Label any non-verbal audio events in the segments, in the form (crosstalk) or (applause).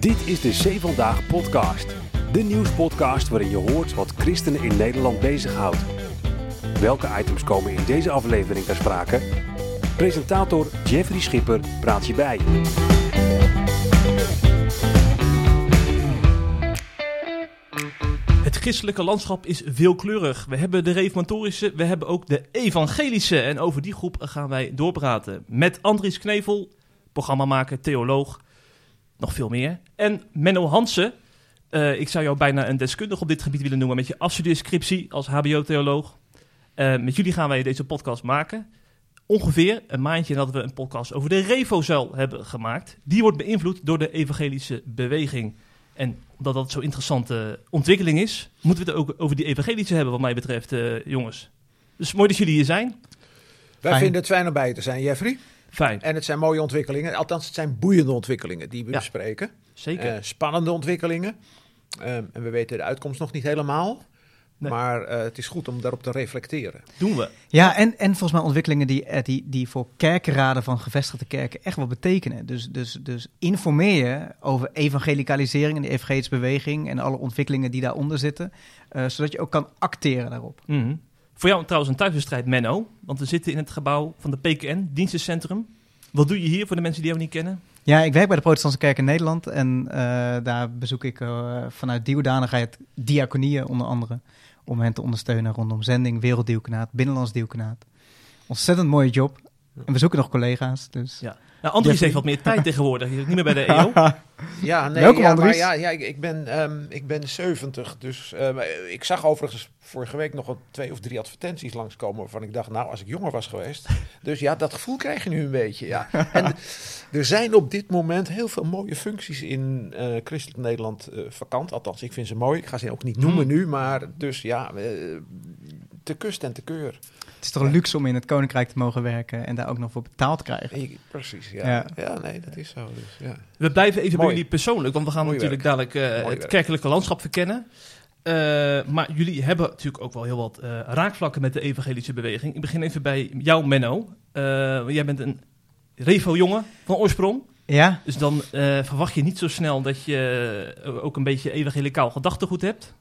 Dit is de Zee Vandaag podcast. De nieuwspodcast waarin je hoort wat christenen in Nederland bezighoudt. Welke items komen in deze aflevering ter sprake? Presentator Jeffrey Schipper praat je bij. Het christelijke landschap is veelkleurig. We hebben de reformatorische, we hebben ook de evangelische. En over die groep gaan wij doorpraten. Met Andries Knevel, programmamaker, theoloog, nog veel meer. En Menno Hansen. Eh, ik zou jou bijna een deskundige op dit gebied willen noemen met je afstudeerscriptie als HBO-theoloog. Uh, met jullie gaan wij deze podcast maken. Ongeveer een maandje nadat we een podcast over de Revozuil hebben gemaakt. Die wordt beïnvloed door de evangelische beweging. En omdat dat zo'n interessante ontwikkeling is, moeten we het ook over die evangelische hebben, wat mij betreft, uh, jongens. Dus mooi dat jullie hier zijn. Wij fijn. vinden het fijn om bij te zijn, Jeffrey. Fijn. En het zijn mooie ontwikkelingen. Althans, het zijn boeiende ontwikkelingen die we ja, bespreken. Zeker. Uh, spannende ontwikkelingen. Uh, en we weten de uitkomst nog niet helemaal. Nee. Maar uh, het is goed om daarop te reflecteren. Doen we. Ja, en, en volgens mij ontwikkelingen die, die, die voor kerkenraden van gevestigde kerken echt wat betekenen. Dus, dus, dus informeer je over evangelicalisering en de evangelische beweging en alle ontwikkelingen die daaronder zitten. Uh, zodat je ook kan acteren daarop. Mm -hmm. Voor jou trouwens een thuiswedstrijd, Menno. Want we zitten in het gebouw van de PKN, dienstencentrum. Wat doe je hier voor de mensen die jou niet kennen? Ja, ik werk bij de Protestantse Kerk in Nederland. En uh, daar bezoek ik uh, vanuit die hoedanigheid diaconieën onder andere om hen te ondersteunen rondom zending, werelddielkenaat, binnenlands dielkenaat. Ontzettend mooie job. En we zoeken nog collega's. Dus. Ja. Nou, Andries heeft wat meer tijd tegenwoordig. Niet meer bij de (laughs) EO. ja, nee, Welkom, ja, maar ja, ja, ik, ben, um, ik ben 70. Dus um, ik zag overigens vorige week nog een, twee of drie advertenties langskomen. waarvan ik dacht, nou, als ik jonger was geweest. (laughs) Dus ja, dat gevoel krijg je nu een beetje. Ja. En er zijn op dit moment heel veel mooie functies in uh, Christelijk Nederland uh, vakant. Althans, ik vind ze mooi. Ik ga ze ook niet noemen mm. nu. Maar dus ja, uh, te kust en te keur. Het is toch een luxe om in het koninkrijk te mogen werken en daar ook nog voor betaald te krijgen. Ik, precies, ja. ja. ja. nee, dat is zo. Dus, ja. We blijven even Mooi. bij jullie persoonlijk, want we gaan Mooi natuurlijk werk. dadelijk uh, het werk. kerkelijke landschap verkennen. Uh, maar jullie hebben natuurlijk ook wel heel wat uh, raakvlakken met de evangelische beweging. Ik begin even bij jou, Menno. jij bent een revo-jongen van oorsprong. Ja. Dus dan verwacht je niet zo snel dat je ook een beetje evangelicaal gedachtegoed hebt.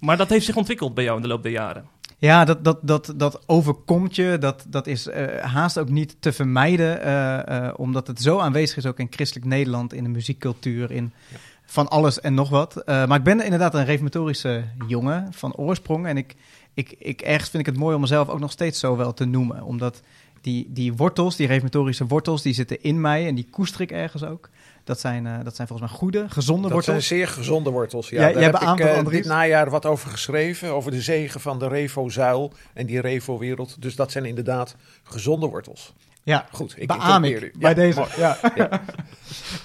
Maar dat heeft zich ontwikkeld bij jou in de loop der jaren. Ja, dat, dat, dat, dat overkomt je. Dat, dat is uh, haast ook niet te vermijden. Uh, uh, omdat het zo aanwezig is ook in christelijk Nederland, in de muziekcultuur, in ja. van alles en nog wat. maar ik ben inderdaad een reformatorische jongen van oorsprong. En ik, ik, ik, ergens vind ik het mooi om mezelf ook nog steeds zo wel te noemen. Omdat die, die wortels, die reformatorische wortels, die zitten in mij en die koester ik ergens ook. Dat zijn, uh, dat zijn volgens mij goede, gezonde dat wortels. Dat zijn zeer gezonde wortels. Ja, ja daar heb ik uh, dit najaar wat over geschreven. Over de zegen van de Revo-zuil en die Revo-wereld. Dus dat zijn inderdaad gezonde wortels. Ja, goed. Ik beaam ik u. bij ja, deze. Ja. ja.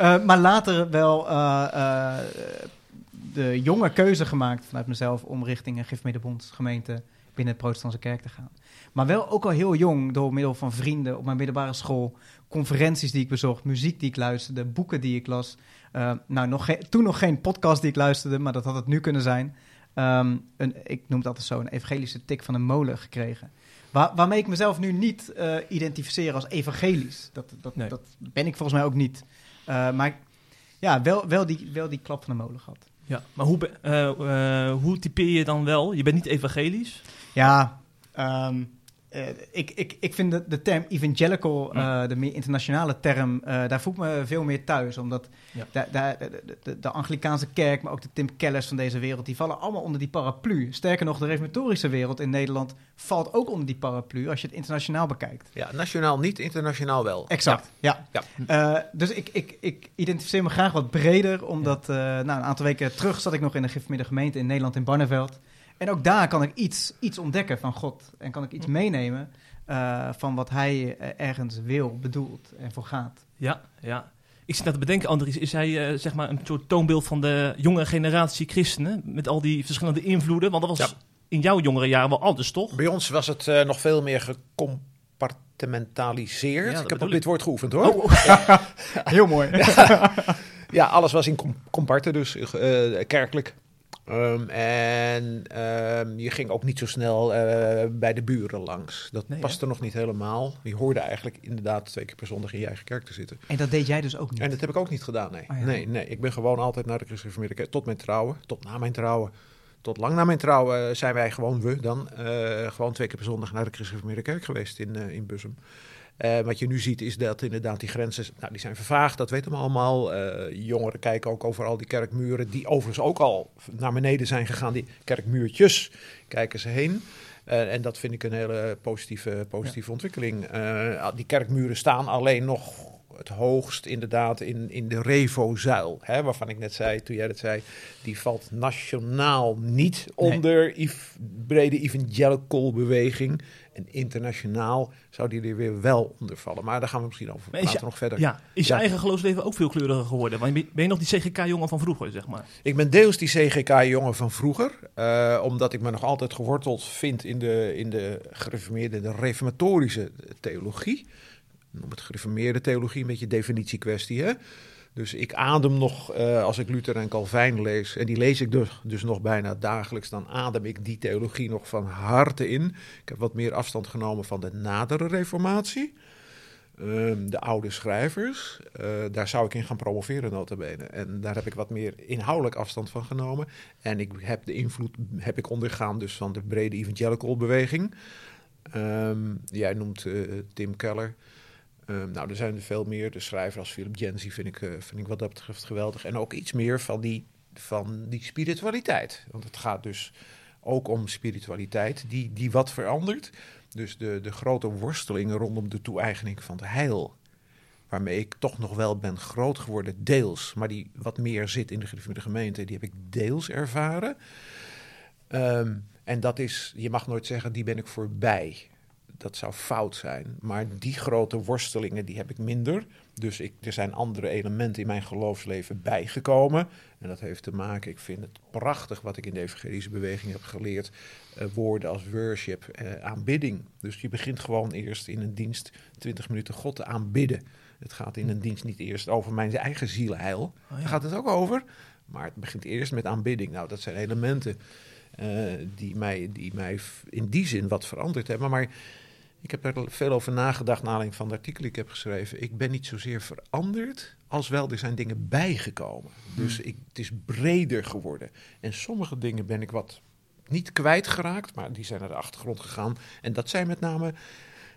uh, (laughs) maar later wel de jonge keuze gemaakt vanuit mezelf om richting een gifmiddenbond gemeente binnen de protestantse kerk te gaan. Maar wel ook al heel jong, door middel van vrienden op mijn middelbare school, conferenties die ik bezocht, muziek die ik luisterde, boeken die ik las. Uh, nou, nog toen nog geen podcast die ik luisterde, maar dat had het nu kunnen zijn. Um, een, ik noem het altijd zo, een evangelische tik van een molen gekregen. Waar, waarmee ik mezelf nu niet uh, identificeer als evangelisch. Dat, dat, nee. dat ben ik volgens mij ook niet. Uh, maar ja, wel, wel, die, wel die klap van de molen gehad. Ja, maar hoe, uh, hoe typeer je dan wel? Je bent niet evangelisch? Ja, um, uh, ik, ik, ik vind de, de term evangelical, uh, de meer internationale term, uh, daar voel ik me veel meer thuis. Omdat ja. de, de, de, de, Anglikaanse kerk, maar ook de Tim Kellers van deze wereld, die vallen allemaal onder die paraplu. Sterker nog, de reformatorische wereld in Nederland valt ook onder die paraplu als je het internationaal bekijkt. Ja, nationaal niet, internationaal wel. Exact, ja. ja. dus ik, ik, ik identificeer me graag wat breder, omdat nou, een aantal weken terug zat ik nog in een gemeente in Nederland in Barneveld. En ook daar kan ik iets, iets ontdekken van God. En kan ik iets meenemen uh, van wat hij ergens wil, bedoelt en voor gaat. Ja, ja. Ik zit net te bedenken, Andries, is hij uh, zeg maar een soort toonbeeld van de jonge generatie christenen? Met al die verschillende invloeden? Want dat was ja. in jouw jongere jaren wel anders, toch? Bij ons was het uh, nog veel meer gecompartimentaliseerd. Ja, ik heb op dit woord geoefend, hoor. Oh, ja. (laughs) Heel mooi. (laughs) ja, alles was in comparten, dus kerkelijk Ehm, en ehm, je ging ook niet zo snel eh, bij de buren langs. Dat nee, paste nog niet helemaal. Je hoorde eigenlijk inderdaad twee keer per zondag in je eigen kerk te zitten. En dat deed jij dus ook niet? En dat heb ik ook niet gedaan, nee. Oh nee, nee, ik ben gewoon altijd naar de Christelijke kerk. Tot mijn trouwen, tot na mijn trouwen. Tot lang na mijn trouwen zijn wij gewoon, we dan, uh, gewoon twee keer per zondag naar de Christelijke kerk geweest in, uh, in Bussum. Uh, wat je nu ziet is dat inderdaad die grenzen, nou, die zijn vervaagd, dat weten we allemaal. Uh, jongeren kijken ook over al die kerkmuren, die overigens ook al naar beneden zijn gegaan. Die kerkmuurtjes kijken ze heen. Uh, en dat vind ik een hele positieve, positieve ja. ontwikkeling. die kerkmuren staan alleen nog het hoogst inderdaad in, in de Revo-zuil. Hè, waarvan ik net zei, toen jij dat zei, die valt nationaal niet onder nee. brede evangelical beweging. En internationaal zou die er weer wel onder vallen. Maar daar gaan we misschien over praten je, nog verder. Ja, is je eigen geloofsleven ook veel kleuriger geworden? Want ben je nog die CGK-jongen van vroeger, zeg maar? Ik ben deels die CGK-jongen van vroeger. Uh, omdat ik me nog altijd geworteld vind in de, in de gereformeerde, de reformatorische theologie. Noem het gereformeerde theologie, een beetje definitiekwestie, hè? Dus ik adem nog, uh, als ik Luther en Calvijn lees, en die lees ik dus, dus nog bijna dagelijks, dan adem ik die theologie nog van harte in. Ik heb wat meer afstand genomen van de nadere reformatie. Um, de oude schrijvers, uh, daar zou ik in gaan promoveren notabene. En daar heb ik wat meer inhoudelijk afstand van genomen. En ik heb de invloed heb ik ondergaan dus van de brede evangelical beweging. Um, jij noemt uh, Tim Keller. Um, nou, er zijn er veel meer. De schrijver als Philip Jensi vind ik, uh, vind ik wat dat betreft geweldig. En ook iets meer van die, van die spiritualiteit. Want het gaat dus ook om spiritualiteit die, die wat verandert. Dus de, de grote worstelingen rondom de toe-eigening van het heil. Waarmee ik toch nog wel ben groot geworden, deels. Maar die wat meer zit in de, gemeente, die heb ik deels ervaren. Um, en dat is, je mag nooit zeggen, die ben ik voorbij dat zou fout zijn. Maar die grote worstelingen, die heb ik minder. Dus ik, er zijn andere elementen in mijn geloofsleven bijgekomen. En dat heeft te maken, ik vind het prachtig wat ik in de evangelische beweging heb geleerd. Uh, woorden als worship, uh, aanbidding. Dus je begint gewoon eerst in een dienst 20 minuten God te aanbidden. Het gaat in een dienst niet eerst over mijn eigen zielheil. Oh, ja. Daar gaat het ook over. Maar het begint eerst met aanbidding. Nou, dat zijn elementen uh, die, mij, die mij in die zin wat veranderd hebben. Maar ik heb daar veel over nagedacht naar aanleiding van het artikel die ik heb geschreven. Ik ben niet zozeer veranderd, als wel er zijn dingen bijgekomen. Hmm. Dus ik, het is breder geworden. En sommige dingen ben ik wat niet kwijtgeraakt, maar die zijn naar de achtergrond gegaan. En dat zijn met name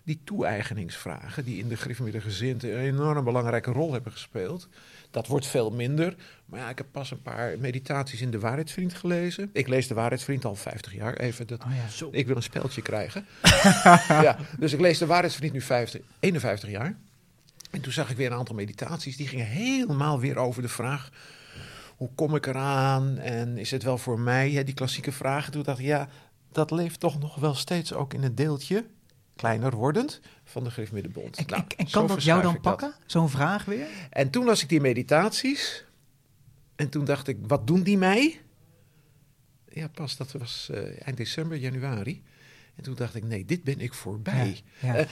die toe-eigeningsvragen, die in de gereformeerde gezin een enorm belangrijke rol hebben gespeeld. Dat wordt veel minder. Maar ja, ik heb pas een paar meditaties in de Waarheidsvriend gelezen. Ik lees de Waarheidsvriend al 50 jaar. Even dat, oh ja, ik wil een speltje krijgen. (laughs) ja, dus ik lees de Waarheidsvriend nu 50, 51 jaar. En toen zag ik weer een aantal meditaties. Die gingen helemaal weer over de vraag... Hoe kom ik eraan? En is het wel voor mij? die klassieke vragen. Toen dacht ik, ja, dat leeft toch nog wel steeds ook in het deeltje kleiner wordend van de Griffmiddenbond. En, nou, en kan dat jou dan pakken, zo'n vraag weer? En toen las ik die meditaties en toen dacht ik, wat doen die mij? Ja, pas, dat was uh, eind december, januari. En toen dacht ik, nee, dit ben ik voorbij. Ja, ja. Uh,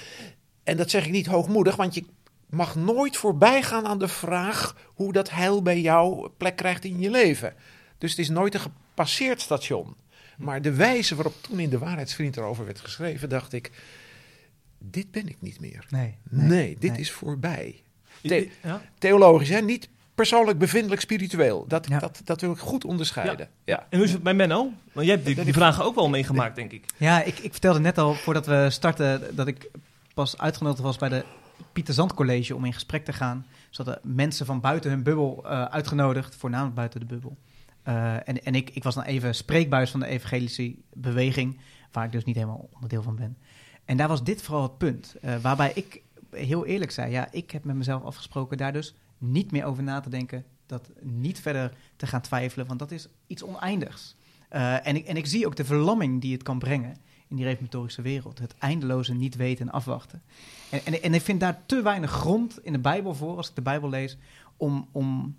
en dat zeg ik niet hoogmoedig, want je mag nooit voorbij gaan aan de vraag hoe dat heil bij jou plek krijgt in je leven. Dus het is nooit een gepasseerd station. Maar de wijze waarop toen in de Waarheidsvriend erover werd geschreven, dacht ik, dit ben ik niet meer. Nee, nee, nee dit nee. is voorbij. The ja? Theologisch, hè? niet persoonlijk, bevindelijk, spiritueel. Dat, ja. dat, dat wil ik goed onderscheiden. Ja. ja. En hoe is het bij Menno? Want jij hebt die, die vragen ook wel meegemaakt, denk ik. Ja, ik, ik vertelde net al, voordat we starten, dat ik pas uitgenodigd was bij de Pieter Zand College om in gesprek te gaan. Ze hadden mensen van buiten hun bubbel uh, uitgenodigd, voornamelijk buiten de bubbel. Uh, en en ik, ik was dan even spreekbuis van de evangelische beweging, waar ik dus niet helemaal onderdeel van ben. En daar was dit vooral het punt. Uh, waarbij ik heel eerlijk zei, ja, ik heb met mezelf afgesproken daar dus niet meer over na te denken. Dat niet verder te gaan twijfelen, want dat is iets oneindigs. Uh, en, ik, en ik zie ook de verlamming die het kan brengen in die reformatorische wereld. Het eindeloze niet weten en afwachten. En, en, en, ik vind daar te weinig grond in de Bijbel voor, als ik de Bijbel lees, om, om,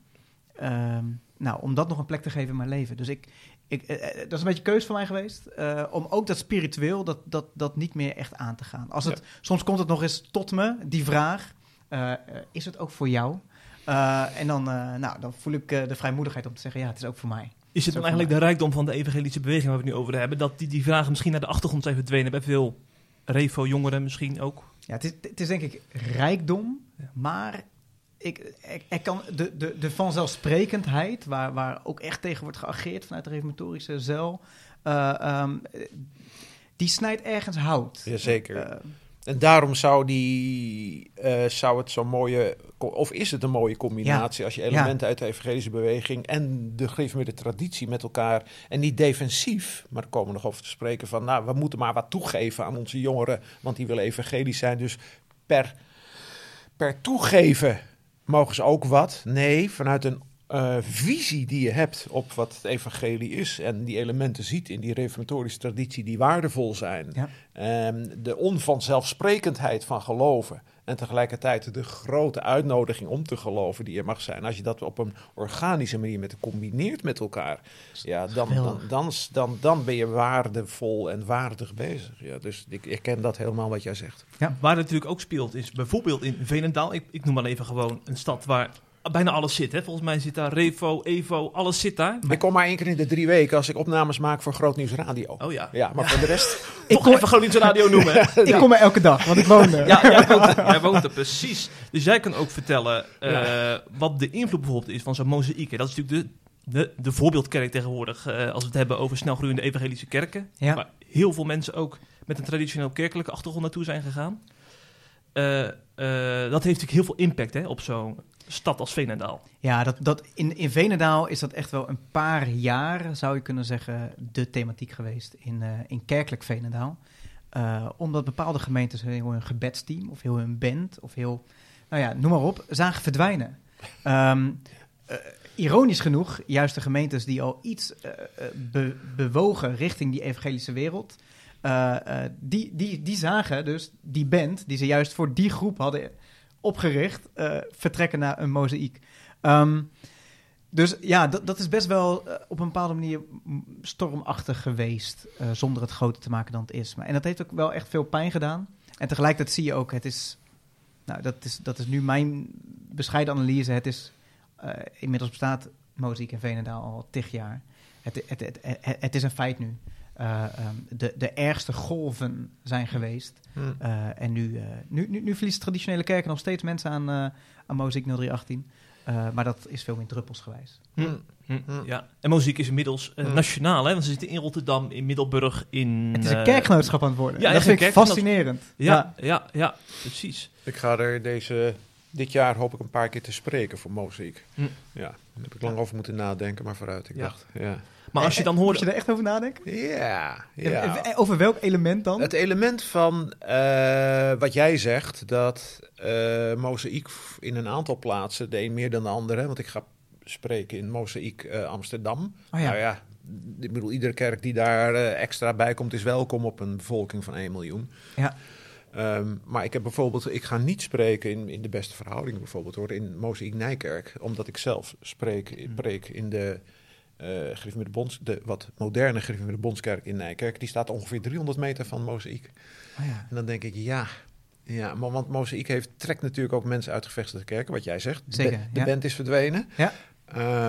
uh, nou, om dat nog een plek te geven in mijn leven. Dus ik, ik, uh, dat is een beetje keus van mij geweest. Uh, om ook dat spiritueel, dat, dat, dat niet meer echt aan te gaan. Als het, ja. Soms komt het nog eens tot me, die vraag. Uh, is het ook voor jou? en dan, nou, dan voel ik de vrijmoedigheid om te zeggen, ja, het is ook voor mij. Is het dan eigenlijk de rijkdom van de evangelische beweging waar we het nu over hebben, dat die, die vragen misschien naar de achtergrond zijn verdwenen bij veel Revo-jongeren misschien ook? Ja, het is, het is denk ik rijkdom, maar ik, ik, kan de, de, de vanzelfsprekendheid, waar, waar ook echt tegen wordt geageerd vanuit de reformatorische zeil, uh, um, die snijdt ergens hout. Jazeker. Uh, en daarom zou, die, uh, zou het zo'n mooie, of is het een mooie combinatie als je elementen uit de evangelische beweging en de gereformeerde traditie met elkaar, en niet defensief, maar daar komen we nog over te spreken van, nou, we moeten maar wat toegeven aan onze jongeren, want die willen evangelisch zijn. Dus per, per toegeven mogen ze ook wat. Nee, vanuit een uh, visie die je hebt op wat het evangelie is en die elementen ziet in die reformatorische traditie die waardevol zijn. Ja. Um, de onvanzelfsprekendheid van geloven en tegelijkertijd de grote uitnodiging om te geloven die er mag zijn. Als je dat op een organische manier met combineert met elkaar, ja, dan, dan, dan, dan, dan ben je waardevol en waardig bezig. Ja, dus ik herken dat helemaal wat jij zegt. Ja. Waar het natuurlijk ook speelt is bijvoorbeeld in Veenendaal, ik, ik noem maar even gewoon een stad waar bijna alles zit. Hè? Volgens mij zit daar Revo, Evo, alles zit daar. Ik kom maar één keer in de drie weken als ik opnames maak voor Groot Nieuws Radio. Oh ja. Ja, maar voor de rest... ik kom even Groot Nieuws Radio noemen. (laughs) ik kom er elke dag, want ik woon er. ja, jij woont er, (laughs) jij woont er, precies. Dus jij kan ook vertellen uh, wat de invloed bijvoorbeeld is van zo'n mozaïek. Dat is natuurlijk de, de, de voorbeeldkerk tegenwoordig. Uh, als we het hebben over snelgroeiende evangelische kerken. Ja. Waar heel veel mensen ook met een traditioneel kerkelijke achtergrond naartoe zijn gegaan. Uh, dat heeft natuurlijk heel veel impact hè, op zo'n stad als Veenendaal. Ja, dat, dat in, in Veenendaal is dat echt wel een paar jaar, zou je kunnen zeggen, de thematiek geweest in, uh, in kerkelijk Veenendaal. Uh, omdat bepaalde gemeentes heel hun gebedsteam of heel hun band of heel, nou ja, noem maar op, zagen verdwijnen. Uh, ironisch genoeg, juist de gemeentes die al iets be, bewogen richting die evangelische wereld, die, die, die zagen dus die band die ze juist voor die groep hadden opgericht uh, vertrekken naar een mozaïek. Um, dus ja, dat, dat is best wel op een bepaalde manier stormachtig geweest, zonder het groter te maken dan het is. Maar, en dat heeft ook wel echt veel pijn gedaan. En tegelijkertijd zie je ook, het is, nou, dat is, dat is nu mijn bescheiden analyse. Het is, inmiddels bestaat Mozaïek en Venendaal al tig jaar. Het, het, het, het is een feit nu. Uh, um, de, de ergste golven zijn geweest. Hmm. Uh, en nu, uh, nu, nu, nu verliest traditionele kerken nog steeds mensen aan, aan Moziek 0318. maar dat is veel meer druppelsgewijs. Hmm. Hmm. Ja, en muziek is inmiddels nationaal, hè? want ze zitten in Rotterdam, in Middelburg, in... Het is een kerkgenootschap aan het worden. Ja, dat vind ik fascinerend. Ja, ja, ja, ja, precies. Ik ga er deze, dit jaar hoop ik een paar keer te spreken voor muziek. Ja, daar heb ik lang over moeten nadenken, maar vooruit. Ik dacht, ja... Maar als je dan hoort... Moet je er echt over nadenken? Ja, ja. Over welk element dan? Het element van uh, wat jij zegt, dat uh, Mozaïek in een aantal plaatsen, de een meer dan de andere, want ik ga spreken in Mozaïek uh, Amsterdam. Oh ja. Nou ja, ik bedoel, iedere kerk die daar extra bij komt, is welkom op een bevolking van 1 miljoen. Ja. Um, maar ik heb bijvoorbeeld, ik ga niet spreken in, in de beste verhoudingen bijvoorbeeld hoor, in Mozaïek Nijkerk, omdat ik zelf spreek, preek in de uh, de Bonds, de wat moderne de Bondskerk in Nijkerk, die staat ongeveer 300 meter van Mozaïek. Oh ja. En dan denk ik, ja, ja maar, want Mozaïek heeft, trekt natuurlijk ook mensen uit gevestigde kerken, wat jij zegt. Zeker, de, de band is verdwenen. Ja.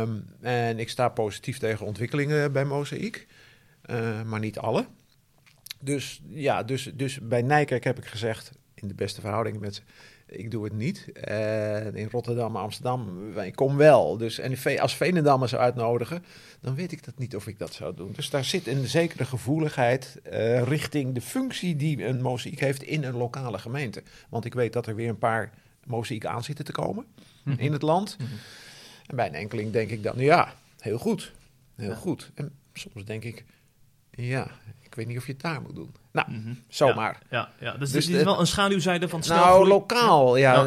Um, en ik sta positief tegen ontwikkelingen bij Mozaïek, uh, maar niet alle. Dus ja, dus, dus bij Nijkerk heb ik gezegd, in de beste verhoudingen met ik doe het niet. En in Rotterdam, Amsterdam, ik kom wel. Dus, en als Veenendaal me zou uitnodigen, dan weet ik dat niet of ik dat zou doen. Dus daar zit een zekere gevoeligheid uh, richting de functie die een mozaïek heeft in een lokale gemeente. Want ik weet dat er weer een paar mozaïeken aan zitten te komen mhm. in het land. Mhm. En bij een enkeling denk ik dan, ja, heel goed. Heel goed. En soms denk ik, ja, ik weet niet of je het daar moet doen. Nou, mm -hmm. zomaar. Ja, ja, Dus, dus dit is wel een schaduwzijde van snel Nou, lokaal, ja.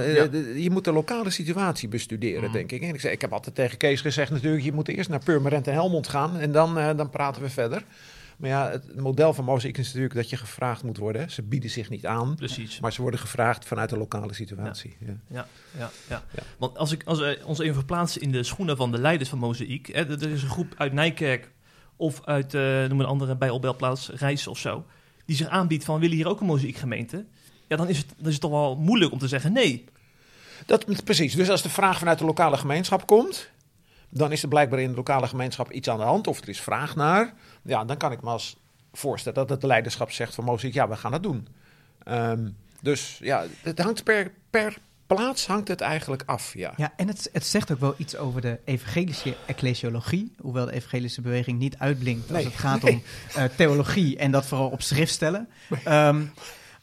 Je moet de lokale situatie bestuderen, mhm. denk ik. En ik, zei, ik heb altijd tegen Kees gezegd natuurlijk... je moet eerst naar Purmerend en Helmond gaan... en dan, uh, dan praten we verder. Maar ja, het model van Mozaïek is natuurlijk dat je gevraagd moet worden. Ze bieden zich niet aan, Precies. maar ze worden gevraagd vanuit de lokale situatie. Ja, ja, ja. ja, ja. Want als, ik, als we ons even verplaatsen in de schoenen van de leiders van Mozaïek... er is een groep uit Nijkerk of uit, uh, noem een andere bijopbelplaats, Rijs of zo, die zich aanbiedt van willen hier ook een muziekgemeente, ja, dan is, het, dan is het toch wel moeilijk om te zeggen nee. Dat, precies. Dus als de vraag vanuit de lokale gemeenschap komt, dan is er blijkbaar in de lokale gemeenschap iets aan de hand of er is vraag naar. Ja, dan kan ik me als voorstellen dat het leiderschap zegt van Mozes, ja, we gaan het doen. Um, dus ja, het hangt per, per plaats hangt het eigenlijk af. Ja, ja en het, het zegt ook wel iets over de evangelische ecclesiologie. Hoewel de evangelische beweging niet uitblinkt als het gaat om uh, theologie en dat vooral op schrift stellen. Um,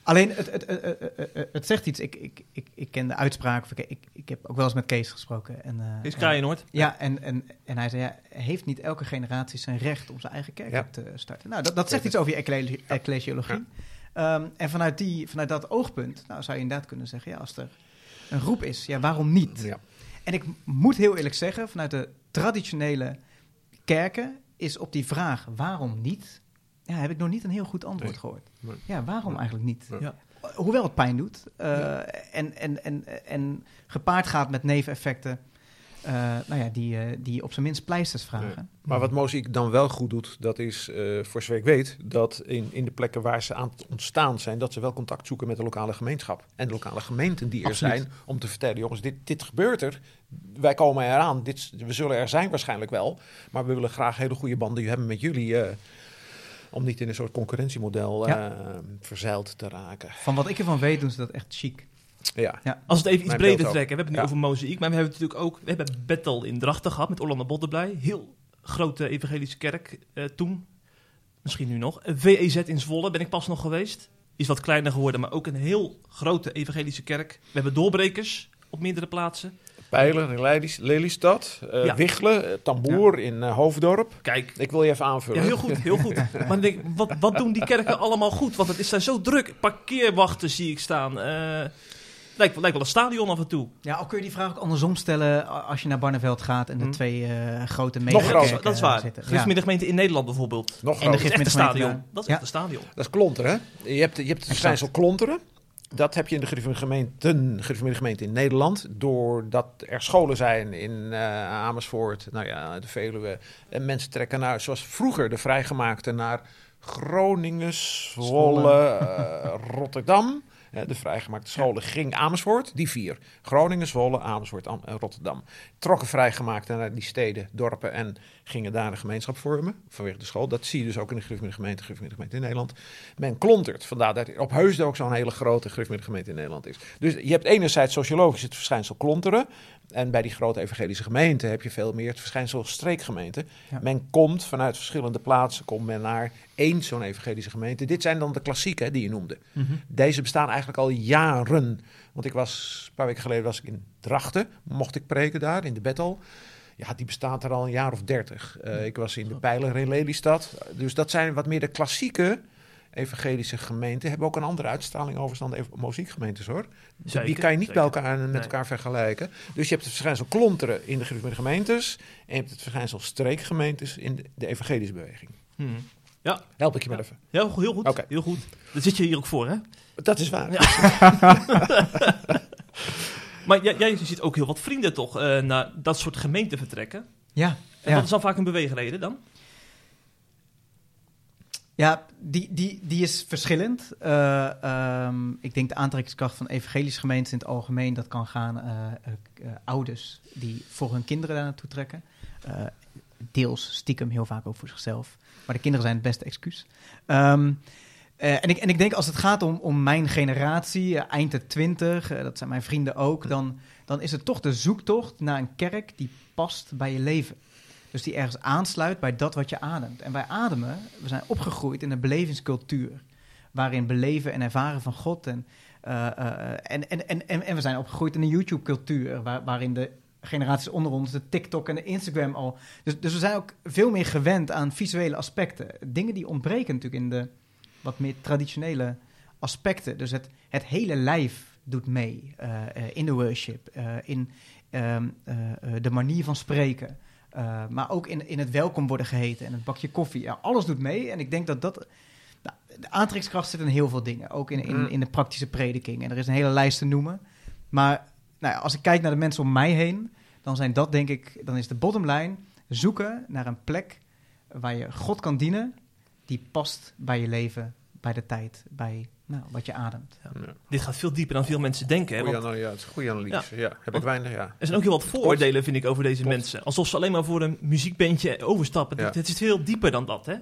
alleen, het, het, het, het, zegt iets. Ik, ik, ik, ik ken de uitspraak. Ik, ik, ik heb ook wel eens met Kees gesproken. En, uh, Kees Kraaienoord. Ja, en, en, en hij zei, ja, heeft niet elke generatie zijn recht om zijn eigen kerk te starten? Nou, dat, dat zegt iets over je ecclesiologie. Um, en vanuit, die, vanuit dat oogpunt nou, zou je inderdaad kunnen zeggen, ja, als er een roep is, ja, waarom niet? Ja. En ik moet heel eerlijk zeggen, vanuit de traditionele kerken is op die vraag waarom niet, ja, heb ik nog niet een heel goed antwoord gehoord. Ja, waarom eigenlijk niet? Ja. Hoewel het pijn doet uh, en, en, en, en gepaard gaat met neveneffecten uh, nou ja, die, uh, die op zijn minst pleisters vragen. Maar wat Moziek dan wel goed doet, dat is, uh, voor zover ik weet, dat in, in de plekken waar ze aan het ontstaan zijn, dat ze wel contact zoeken met de lokale gemeenschap. En de lokale gemeenten die er zijn, om te vertellen, jongens, dit, dit gebeurt er. Wij komen eraan, dit, we zullen er zijn waarschijnlijk wel, maar we willen graag hele goede banden hebben met jullie om niet in een soort concurrentiemodel ja. verzeild te raken. Van wat ik ervan weet, doen ze dat echt chic. Ja. ja. Als we het even iets breder trekken. We hebben het nu over mozaïek, maar we hebben natuurlijk ook... We hebben Battle in Drachten gehad met Orlando Boddenblij. Heel grote evangelische kerk uh, toen. Misschien nu nog. VEZ in Zwolle ben ik pas nog geweest. Is wat kleiner geworden, maar ook een heel grote evangelische kerk. We hebben doorbrekers op meerdere plaatsen. Pijler in Lelystad, uh, ja. Wichelen, eh, Tamboer in uh, Hoofddorp. Kijk. Ik wil je even aanvullen. Ja, heel goed, heel goed. (laughs) maar denk, wat, wat doen die kerken allemaal goed? Want het is daar zo druk. Parkeerwachten zie ik staan. Uh, Lijkt, lijkt wel een stadion af en toe. Ja, al kun je die vraag ook andersom stellen als je naar Barneveld gaat en de mhm. twee uh, grote megakerken Dat is waar. Zitten. gemeente in Nederland bijvoorbeeld. Nog en de stadion. Dat is ja. een stadion. Dat is klonteren. Je hebt, je hebt het verschijnsel klonteren. Dat heb je in de gemeenten, gemeente in Nederland. Doordat er scholen zijn in uh, Amersfoort, nou ja, de Veluwe. En mensen trekken naar, zoals vroeger, de vrijgemaakte naar Groningen, Zwolle, uh, Rotterdam (laughs) de vrijgemaakte scholen ging Amersfoort, die vier. Groningen, Zwolle, Amersfoort en Rotterdam. Trokken vrijgemaakte naar die steden, dorpen en gingen daar een gemeenschap vormen vanwege de school. Dat zie je dus ook in de gemeente, gemeente in Nederland. Men klontert, vandaar dat op Heusden ook zo'n hele grote gemeente in Nederland is. Dus je hebt enerzijds sociologisch het verschijnsel klonteren. En bij die grote evangelische gemeenten heb je veel meer het verschijnsel streekgemeente. Men komt vanuit verschillende plaatsen, komt men naar één zo'n evangelische gemeente. Dit zijn dan de klassieken die je noemde. Mhm. Deze bestaan eigenlijk al jaren. Want ik was, een paar weken geleden was ik in Drachten, mocht ik preken daar in de Bettel. Ja, die bestaat er al een jaar of dertig. Uh, ik was in de Pijler in Lelystad. Dus dat zijn wat meer de klassieke evangelische gemeenten hebben ook een andere uitstraling overigens dan de muziekgemeentes hoor. die kan je niet bij elkaar met elkaar vergelijken. Dus je hebt het verschijnsel klonteren in de gemeentes en je hebt het verschijnsel streekgemeentes in de, evangelische beweging. Hmm. Ja. Help ik je maar even. Ja, heel goed. Heel goed. Daar zit je hier ook voor, hè? Dat is waar. (laughs) maar jij, jij ziet ook heel wat vrienden toch uh, naar dat soort gemeenten vertrekken. Ja. En wat is dan vaak een beweegreden dan? Ja, die, die, die is verschillend. Uh, um, ik denk de aantrekkingskracht van evangelische gemeenten in het algemeen, dat kan gaan uh, ouders die voor hun kinderen daar naartoe trekken. deels stiekem heel vaak ook voor zichzelf. Maar de kinderen zijn het beste excuus. Um, en, ik, en ik denk als het gaat om, om mijn generatie, eind de twintig, dat zijn mijn vrienden ook, dan, dan is het toch de zoektocht naar een kerk die past bij je leven. Dus die ergens aansluit bij dat wat je ademt. En wij ademen, we zijn opgegroeid in een belevingscultuur. Waarin beleven en ervaren van God. En, uh, en, en, en, en, we zijn opgegroeid in een YouTube-cultuur. Waar, waarin de generaties onder ons, de TikTok en de Instagram al. Dus, dus we zijn ook veel meer gewend aan visuele aspecten. Dingen die ontbreken natuurlijk in de wat meer traditionele aspecten. Dus het, het hele lijf doet mee uh, in de worship, in ehm, de manier van spreken. Uh, maar ook in, in het welkom worden geheten en het bakje koffie. Ja, alles doet mee. En ik denk dat dat. Nou, de aantrekkingskracht zit in heel veel dingen. Ook in, in, in de praktische prediking. En er is een hele lijst te noemen. Maar nou ja, als ik kijk naar de mensen om mij heen. dan zijn dat denk ik. dan is de bottom line. zoeken naar een plek. waar je God kan dienen. die past bij je leven, bij de tijd, bij nou, wat je ademt. Ja. Dit gaat veel dieper dan veel mensen denken. Hè, goeie, want, ja, het is een goede analyse. Ja. heb ik weinig, ja. Er zijn ook heel wat vooroordelen, vind ik, over deze mensen. Alsof ze alleen maar voor een muziekbandje overstappen. Het, het is veel dieper dan dat, hè?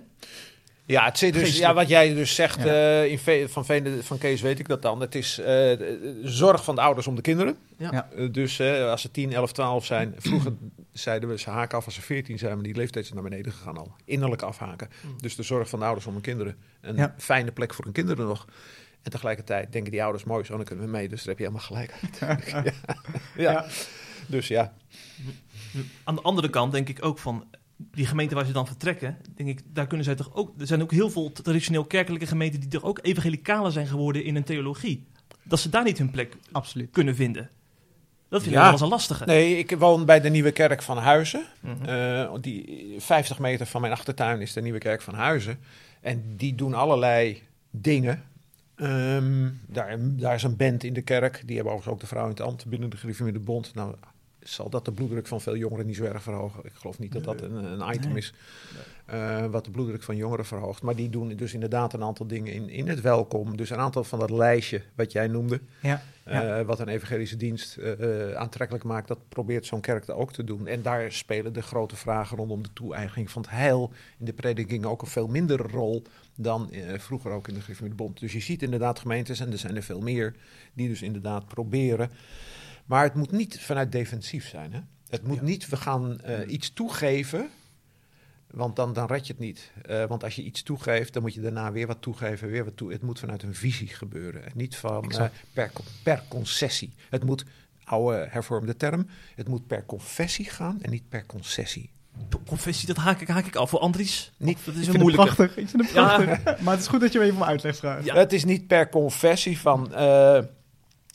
Ja, het zit dus, ja, wat jij dus zegt uh, in van, van Kees weet ik dat dan. Het is uh, zorg van de ouders om de kinderen. Ja. Uh, dus als ze 10, 11, 12 zijn. (clears throat) Vroeger zeiden we ze haken af als ze 14 zijn, maar die leeftijd is naar beneden gegaan al. Innerlijk afhaken. Mm. Dus de zorg van de ouders om hun kinderen. Een ja. fijne plek voor hun kinderen nog. En tegelijkertijd denken die ouders mooi zo, dan kunnen we mee. Dus daar heb je helemaal gelijk. (laughs) ja. ja. Dus ja. Aan de andere kant denk ik ook van die gemeenten waar ze dan vertrekken, denk ik, daar kunnen zij toch ook. Er zijn ook heel veel traditioneel kerkelijke gemeenten die toch ook evangelicalen zijn geworden in een theologie. Dat ze daar niet hun plek Absoluut. kunnen vinden. Dat vind ik wel eens een lastige. Nee, ik woon bij de Nieuwe Kerk van Huizen. Mhm. Eh, die 50 meter van mijn achtertuin is de Nieuwe Kerk van Huizen. En die doen allerlei dingen. Ehm, daar, daar is een band in de kerk. Die hebben overigens ook de vrouw in het ambt binnen de de Bond. Nou, zal dat de bloeddruk van veel jongeren niet zo erg verhogen. Ik geloof niet dat dat een, een item is uh, wat de bloeddruk van jongeren verhoogt. Maar die doen dus inderdaad een aantal dingen in, in het welkom. Dus een aantal van dat lijstje wat jij noemde. Ja, uh, wat een evangelische dienst uh, aantrekkelijk maakt, dat probeert zo'n kerk ook te doen. En daar spelen de grote vragen rondom de toe-eigening van het heil in de prediking ook een veel mindere rol dan vroeger ook in de Gereformeerde Bond. Dus je ziet inderdaad gemeentes, en er zijn er veel meer, die dus inderdaad proberen maar het moet niet vanuit defensief zijn. Hè? Het moet niet, we gaan uh, iets toegeven, want dan, dan red je het niet. Uh, want als je iets toegeeft, dan moet je daarna weer wat toegeven, weer wat toe. Het moet vanuit een visie gebeuren. En niet van uh, per, per concessie. Het moet, oude hervormde term, het moet per confessie gaan en niet per concessie. Confessie, dat haak ik, haak ik af voor Andries. Niet, dat is een moeilijke. Prachtig, ik vind het prachtig. Ja. (laughs) maar het is goed dat je me even om uitleg vraagt. Ja. Het is niet per confessie van... Uh,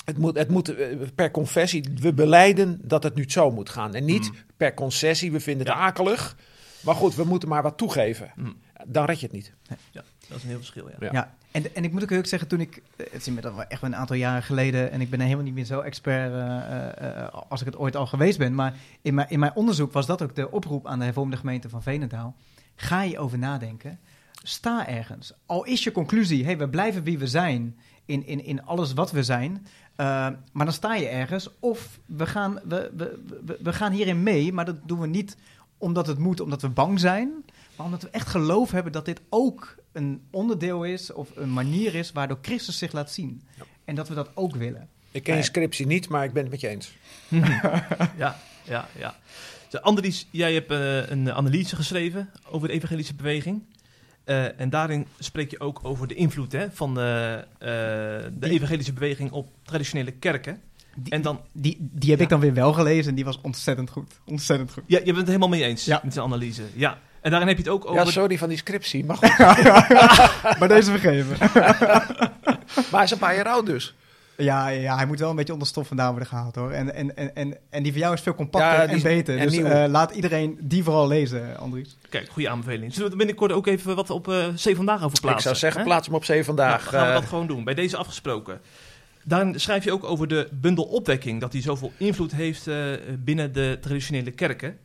het moet, het moet eh, per confessie, we beleiden dat het nu zo moet gaan. En niet mm. per concessie, we vinden het akelig. Maar goed, we moeten maar wat toegeven. Mm. Dan red je het niet. Ja, dat is een heel verschil, ja. ja. En, en ik moet ook zeggen, toen ik, eh, het is inmiddels wel echt een aantal jaren geleden, en ik ben helemaal niet meer zo expert uh, als ik het ooit al geweest ben, maar in mijn, in mijn onderzoek was dat ook de oproep aan de hervormde gemeente van Venendaal. Ga je over nadenken, sta ergens. Al is je conclusie, hey, we blijven wie we zijn in, in, in alles wat we zijn, uh, maar dan sta je ergens. Of we gaan, we, we, we, we, gaan hierin mee, maar dat doen we niet omdat het moet, omdat we bang zijn. Maar omdat we echt geloof hebben dat dit ook een onderdeel is of een manier is waardoor Christus zich laat zien. En dat we dat ook willen. Ik ken je scriptie niet, maar ik ben het met je eens. (laughs) ja, ja, ja. Andries, jij hebt uh, een analyse geschreven over de evangelische beweging. Uh, en daarin spreek je ook over de invloed hè, van de, uh, de evangelische beweging op traditionele kerken. Die, en dan, die, die heb ik dan weer wel gelezen en die was ontzettend goed. Ontzettend goed. Ja, je bent het helemaal mee eens ja. met zijn analyse. Ja. En daarin heb je het ook over... Ja, sorry van die scriptie, maar (laughs) goed. maar deze vergeven. (laughs) maar hij is een paar jaar oud dus. Ja, ja, hij moet wel een beetje onder stof vandaan worden gehaald hoor. En, en, en, en, en die van jou is veel compacter en beter. En dus uh, laat iedereen die vooral lezen, Andries. Kijk, goede aanbeveling. Zullen we binnenkort ook even wat op uh, C Vandaag over plaatsen? Ik zou zeggen, plaats hem op C Vandaag. Nou, gaan we dat eh. gewoon doen. Bij deze afgesproken. Dan schrijf je ook over de bundel opwekking. Dat die zoveel invloed heeft uh, binnen de traditionele kerken.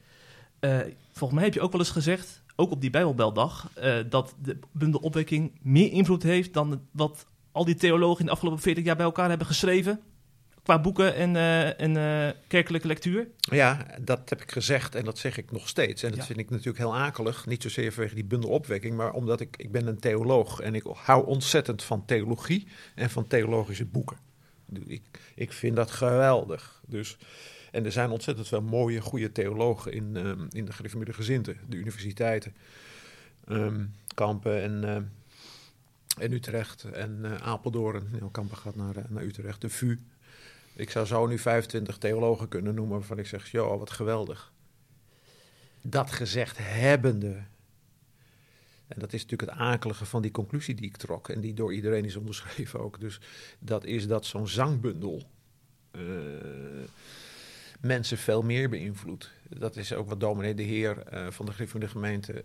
volgens mij heb je ook wel eens gezegd, ook op die Bijbelbeldag, dat de bundel opwekking meer invloed heeft dan wat al die theologen in de afgelopen 40 jaar bij elkaar hebben geschreven? Qua boeken en, uh, en uh, kerkelijke lectuur? Ja, dat heb ik gezegd en dat zeg ik nog steeds. En dat vind ik natuurlijk heel akelig. Niet zozeer vanwege die bundelopwekking, maar omdat ik, ik ben een theoloog en ik hou ontzettend van theologie en van theologische boeken. Ik, ik vind dat geweldig. Dus, en er zijn ontzettend veel mooie, goede theologen in, um, in de gereformeerde gezinten, de universiteiten, um, kampen en en Utrecht en uh, Apeldoorn. Kampen gaat naar, uh, naar Utrecht. De VU. Ik zou zo nu 25 theologen kunnen noemen waarvan ik zeg, joh, wat geweldig. Dat gezegd hebbende. En dat is natuurlijk het akelige van die conclusie die ik trok. En die door iedereen is onderschreven ook. Dus dat is dat zo'n zangbundel uh, mensen veel meer beïnvloedt. Dat is ook wat dominee de Heer van de Griff van de gemeente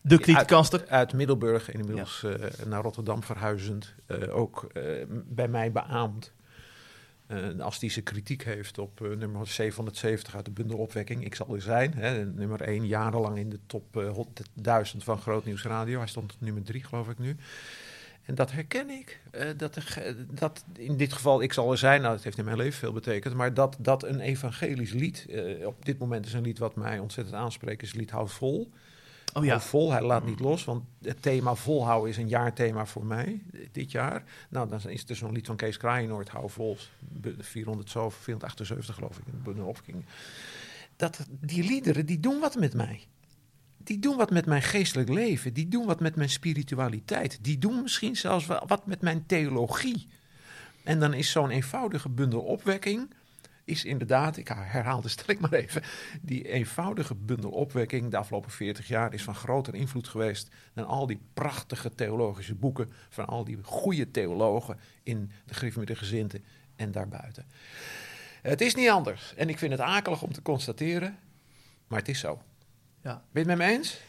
de kritiekaster. Uit, uit, Middelburg, inmiddels ja. uh, naar Rotterdam verhuizend, uh, ook uh, bij mij beaamd. als die zijn kritiek heeft op nummer 770 uit de bundel Opwekking, ik zal er zijn. Hè, nummer 1, jarenlang in de top 1000 van Groot Nieuws Radio. Hij stond op nummer 3, geloof ik nu. En dat herken ik. Dat, dat in dit geval, ik zal er zijn, nou, dat heeft in mijn leven veel betekend, maar dat, dat een evangelisch lied, op dit moment is een lied wat mij ontzettend aanspreekt, is het lied Houd Vol. Oh ja. vol, hij laat niet los, want het thema volhouden is een jaarthema voor mij dit jaar. Nou, dan is er zo'n lied van Kees Kraaienoord, Hou Vol, 400 zo, 478 geloof ik, in de. Dat, die liederen, die doen wat met mij die doen wat met mijn geestelijk leven. Die doen wat met mijn spiritualiteit. Die doen misschien zelfs wat met mijn theologie. En dan is zo'n eenvoudige bundel opwekking. Is inderdaad, ik herhaal de stelling maar even. Die eenvoudige bundel opwekking de afgelopen 40 jaar is van groter invloed geweest. dan al die prachtige theologische boeken. van al die goede theologen in de Griff met de Gezinten en daarbuiten. Het is niet anders. En ik vind het akelig om te constateren. maar het is zo. Ja. Ben je het met me eens?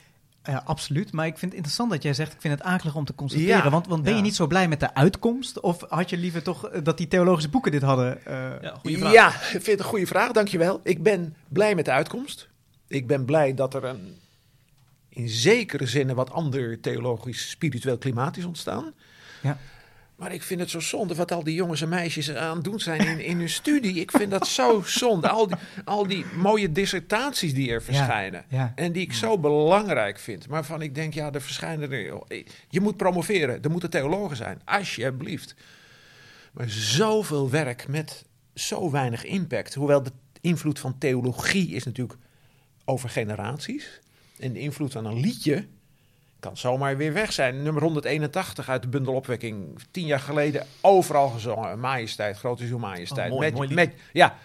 Ja, absoluut. Maar ik vind het interessant dat jij zegt, ik vind het akelig om te constateren. want, want ben je niet zo blij met de uitkomst? Of had je liever toch eh, dat die theologische boeken dit hadden? Uh... Ja, ja, ik vind het een goede vraag, dankjewel. Ik ben blij met de uitkomst. Ik ben blij dat er een, in zekere zin een wat ander theologisch, spiritueel klimaat is ontstaan. Ja. Maar ik vind het zo zonde wat al die jongens en meisjes aan het doen zijn in, in hun studie. Ik vind dat zo zonde. Al die, al die mooie dissertaties die er verschijnen. En die ik zo belangrijk vind. Maar van ik denk, ja, er verschijnen er. Je moet promoveren. Er moeten theologen zijn. Alsjeblieft. Maar zoveel werk met zo weinig impact. Hoewel de invloed van theologie is natuurlijk over generaties. En de invloed van een liedje kan zomaar weer weg zijn. Nummer 181 uit de bundelopwekking. Tien jaar geleden overal gezongen. Majesteit, grote is majesteit. Oh, met, met, ja,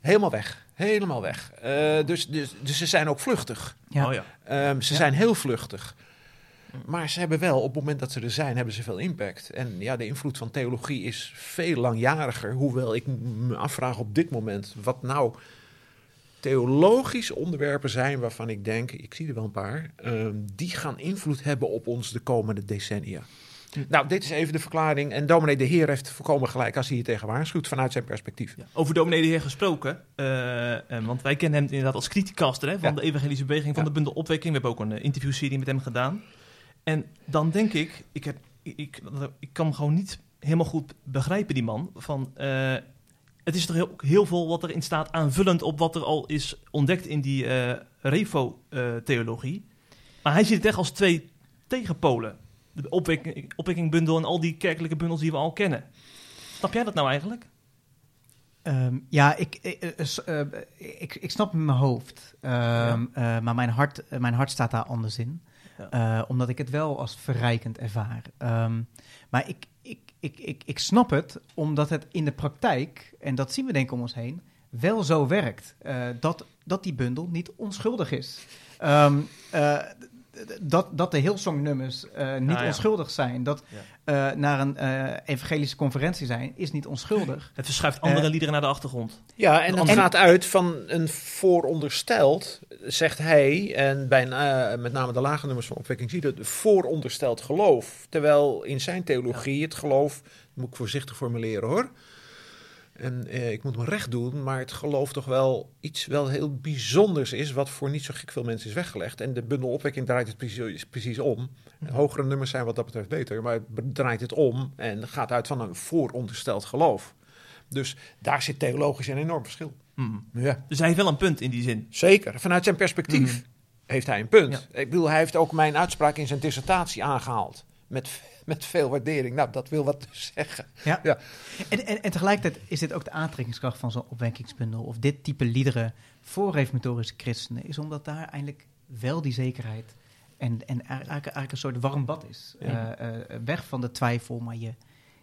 helemaal weg. Helemaal weg. Uh, dus, dus, dus ze zijn ook vluchtig. Ja. Oh, ja. Um, ze zijn heel vluchtig. Maar ze hebben wel, op het moment dat ze er zijn, hebben ze veel impact. En ja, de invloed van theologie is veel langjariger. Hoewel ik me afvraag op dit moment wat nou theologische onderwerpen zijn waarvan ik denk, ik zie er wel een paar, ehm, die gaan invloed hebben op ons de komende decennia. Nou, dit is even de verklaring. En dominee de Heer heeft voorkomen gelijk als hij hier tegen waarschuwt vanuit zijn perspectief. Ja, over dominee de Heer gesproken, uh, want wij kennen hem inderdaad als criticaster hè, van de evangelische beweging van de bundel Opwekking. We hebben ook een uh, interviewserie met hem gedaan. En dan denk ik, ik, heb, ik, ik, ik kan gewoon niet helemaal goed begrijpen, die man, van het is toch heel, heel veel wat erin staat aanvullend op wat er al is ontdekt in die uh, Revo-theologie. maar hij ziet het echt als twee tegenpolen. De opwekking, opwekkingbundel en al die kerkelijke bundels die we al kennen. Snap jij dat nou eigenlijk? Ehm, ja, ik, ik, uh, ik, ik, snap in mijn hoofd. Ehm, maar mijn hart, mijn hart staat daar anders in. omdat ik het wel als verrijkend ervaar. Ehm, maar ik, ik, ik, ik snap het, omdat het in de praktijk, en dat zien we denk ik om ons heen, wel zo werkt. Uh, dat, dat die bundel niet onschuldig is. Um, uh, dat, dat de Hillsong-nummers uh, niet ah, onschuldig zijn. Dat uh, naar een uh, evangelische conferentie zijn, is niet onschuldig. Het verschuift andere liederen naar de achtergrond. Ja, en dat gaat uit van een voorondersteld, zegt hij, en bij met name de lage nummers van opwekking zie je het, voorondersteld geloof. Terwijl in zijn theologie het geloof, moet ik voorzichtig formuleren hoor, en eh, ik moet me recht doen, maar het geloof toch wel iets wel heel bijzonders is, wat voor niet zo gek veel mensen is weggelegd. En de bundelopwekking draait het precies, precies om. Hogere nummers zijn wat dat betreft beter, maar het draait het om en gaat uit van een voorondersteld geloof. Dus daar zit theologisch een enorm verschil. Mm. Ja. Dus hij heeft wel een punt in die zin. Zeker, vanuit zijn perspectief mm. heeft hij een punt. Ik bedoel, hij heeft ook mijn uitspraak in zijn dissertatie aangehaald. Met met veel waardering. Nou, dat wil wat zeggen. Ja. ja. En, en, en tegelijkertijd is dit ook de aantrekkingskracht van zo'n opwekkingsbundel... of dit type liederen voor reformatorische christenen... is omdat daar eigenlijk wel die zekerheid... en, en eigenlijk, eigenlijk een soort warm bad is. Ja. Uh, uh, weg van de twijfel, maar je,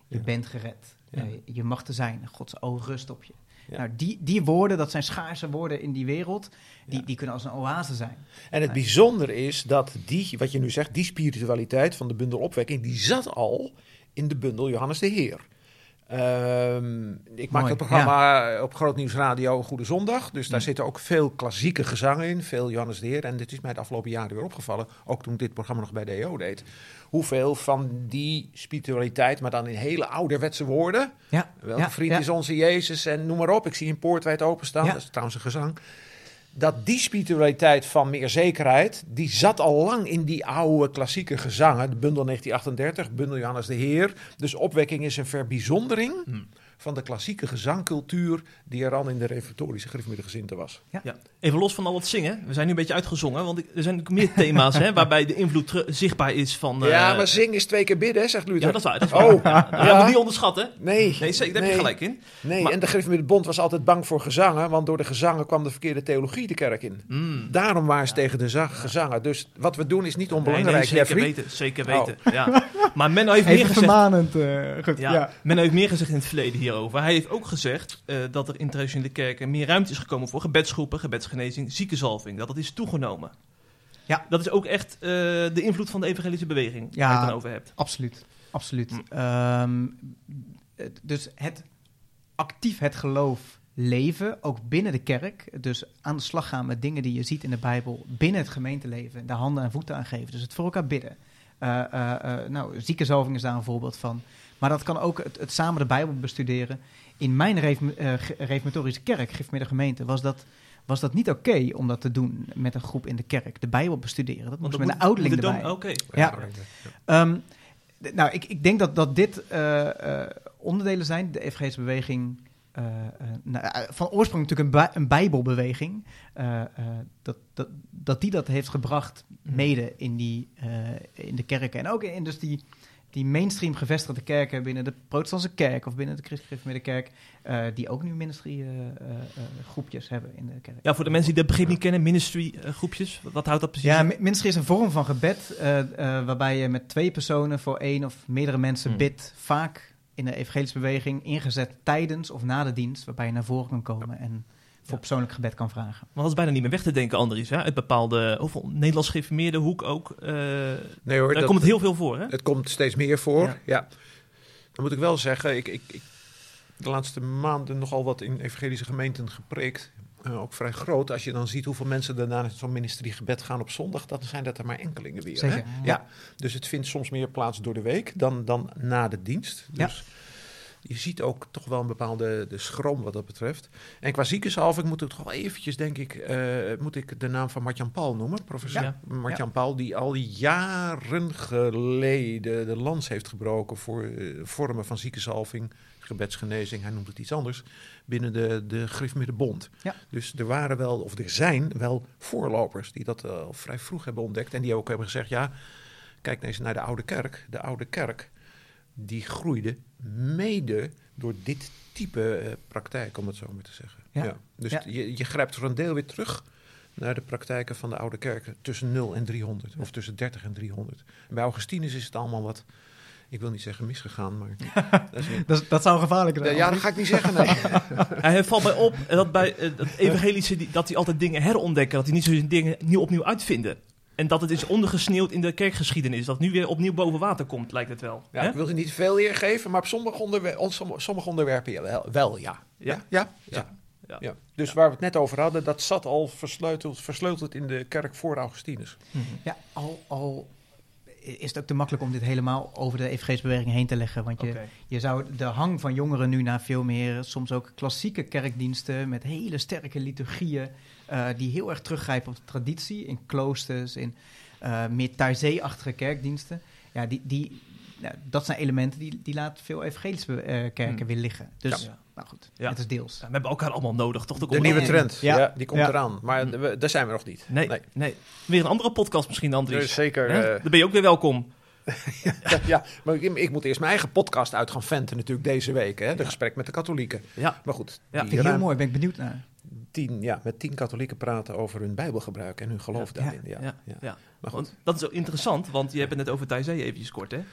je bent gered. Uh, je mag er zijn. Gods oog rust op je. Nou, die, die woorden, dat zijn schaarse woorden in die wereld, die, die kunnen als een oase zijn. En het bijzondere is dat die, wat je nu zegt, die spiritualiteit van de bundel opwekking, die zat al in de bundel Johannes de Heer. Um, ik maak het programma op Groot Nieuws Radio Goede Zondag. Dus daar zitten ook veel klassieke gezangen in. Veel Johannes de Heer. En dit is mij de afgelopen jaren weer opgevallen. Ook toen ik dit programma nog bij de EO deed. Hoeveel van die spiritualiteit, maar dan in hele ouderwetse woorden. Ja. Welke vriend is onze Jezus en noem maar op. Ik zie een poort wijd openstaan. Dat is trouwens een gezang. dat die spiritualiteit van meer zekerheid, die zat al lang in die oude klassieke gezangen. De bundel 1938, bundel Johannes de Heer. Dus opwekking is een verbijzondering. Hmm van de klassieke gezangcultuur die er al in de reformatorische gezinten was. Ja. ja. Even los van al het zingen, we zijn nu een beetje uitgezongen, want er zijn meer (laughs) thema's hè, waarbij de invloed zichtbaar is van... Ja, eh, maar zingen is twee keer bidden, zegt Luther. Ja, dat is waar. Dat is waar. Oh, ja, dat ja. we niet onderschatten. Nee. Nee, zeker, daar heb je gelijk in. Nee, en de Bond was altijd bang voor gezangen, want door de gezangen kwam de verkeerde theologie de kerk in. Mm. Daarom waren ze tegen de gezangen. Dus wat we doen is niet onbelangrijk, nee, zeker weten, zeker weten. Oh. Ja. Maar men heeft meer gezegd... vermanend, uh, goed. Ja, Men heeft meer gezegd in het verleden hier hij heeft ook gezegd uh, dat er in traditionele kerken meer ruimte is gekomen voor gebedsgroepen, gebedsgenezing, ziekenzalving. Dat dat is toegenomen. Ja. Dat is ook echt uh, de invloed van de evangelische beweging ja, waar je het dan over hebt. Absoluut, absoluut. Mm. Um, dus het actief het geloof leven, ook binnen de kerk. Dus aan de slag gaan met dingen die je ziet in de Bijbel binnen het gemeenteleven. De handen en voeten aangeven. Dus het voor elkaar bidden. Uh, uh, uh, nou, ziekenzalving is daar een voorbeeld van. Maar dat kan ook het, samen de Bijbel bestuderen. In mijn uh, reformatorische kerk, de gemeente, was dat, was dat niet oké om dat te doen met een groep in de kerk. De Bijbel bestuderen. Dat moest met een ouderling erbij. Oké. Ja. Ehm, nou, ik, ik denk dat, dat dit uh, onderdelen zijn. De evangelische beweging... Uh, nou, van oorsprong natuurlijk een, een bijbelbeweging. dat, dat, dat die dat heeft gebracht mhm. mede in, die, in de kerken. En ook in dus die die mainstream gevestigde kerken binnen de protestantse kerk of binnen de christelijke kerk, uh, die ook nu ministry uh, groepjes hebben in de kerk. Ja, voor de mensen die dat begrip niet kennen, ministry groepjes, wat houdt dat precies? Ja, ministry is een vorm van gebed waarbij je met twee personen voor één of meerdere mensen hmm. bidt, vaak in de evangelische beweging ingezet tijdens of na de dienst, waarbij je naar voren kan komen en voor persoonlijk gebed kan vragen. Maar dat is bijna niet meer weg te denken, Andries. Hè? Uit bepaalde, hoeveel Nederlands geïnformeerde hoek ook. Uh, nee hoor. Daar komt het heel veel voor, hè? Het komt steeds meer voor, ja. Dan moet ik wel zeggen, ik, ik, ik de laatste maanden nogal wat in evangelische gemeenten gepreekt. Uh, ook vrij groot. Als je dan ziet hoeveel mensen daarna naar zo'n ministeriegebed gaan op zondag, dan zijn dat er maar enkelingen weer. Hè? Ja. Dus het vindt soms meer plaats door de week dan, dan na de dienst. Dus ja je ziet ook toch wel een bepaalde de schroom wat dat betreft. En qua moet ik toch wel eventjes, denk ik, uh, moet ik de naam van Martjan Paul noemen. Professor ja. Martjan Paul, die al jaren geleden de lans heeft gebroken voor uh, vormen van ziekenzalving, gebedsgenezing, hij noemt het iets anders, binnen de, de Bond. Ja. Dus er waren wel, of er zijn wel voorlopers die dat al vrij vroeg hebben ontdekt en die ook hebben gezegd, ja, kijk eens naar de oude kerk. De oude kerk die groeide mede door dit type uh, praktijk, om het zo maar te zeggen. Ja. Dus Je, je grijpt voor een deel weer terug naar de praktijken van de oude kerken tussen 0 en 300, of tussen 30 en 300. bij Augustinus is het allemaal wat, ik wil niet zeggen misgegaan, maar... (laughs) dat, dat, dat, zou gevaarlijk zijn. Ja, dat ga ik niet zeggen, nee. (laughs) hij valt bij op dat bij uh, dat evangelische, dat hij altijd dingen herontdekken, dat hij niet zo dingen nieuw opnieuw uitvinden. En dat het is ondergesneeuwd in de kerkgeschiedenis. Dat nu weer opnieuw boven water komt, lijkt het wel. Ja, ik wil je niet veel eer geven, maar op sommige, onderwer sommige onderwerpen wel, wel ja. Ja? Ja? ja. ja. Dus waar we het net over hadden, dat zat al versleuteld, versleuteld in de kerk voor Augustinus. Mhm. Ja, al, al is het ook te makkelijk om dit helemaal over de EVG's-beweging heen te leggen. Want je, je zou de hang van jongeren nu naar veel meer, soms ook klassieke kerkdiensten met hele sterke liturgieën. Uh, die heel erg teruggrijpen op de traditie in kloosters, in uh, meer Taizé-achtige kerkdiensten. Ja, die, die, nou, dat zijn elementen die, die laten veel evangelische uh, kerken hmm. weer liggen. Dus, ja. nou goed, ja. het is deels. Ja, we hebben elkaar allemaal nodig, toch? De, nieuwe trend, ja. die komt eraan. Maar hmm. daar zijn we nog niet. Nee, nee, Weer een andere podcast misschien, Andries. Dus zeker. Dan ben je ook weer welkom. (laughs) ja, maar ik, ik, moet eerst mijn eigen podcast uit gaan venten natuurlijk deze week. Hè? De gesprek met de katholieken. Ja. Maar goed. Ja. Vind ik heel mooi, ben ik benieuwd naar tien, ja, met tien katholieken praten over hun bijbelgebruik en hun geloof daarin. Ja, ja, ja, Maar goed. dat is ook interessant, want je hebt het net over Taizé eventjes kort, hè?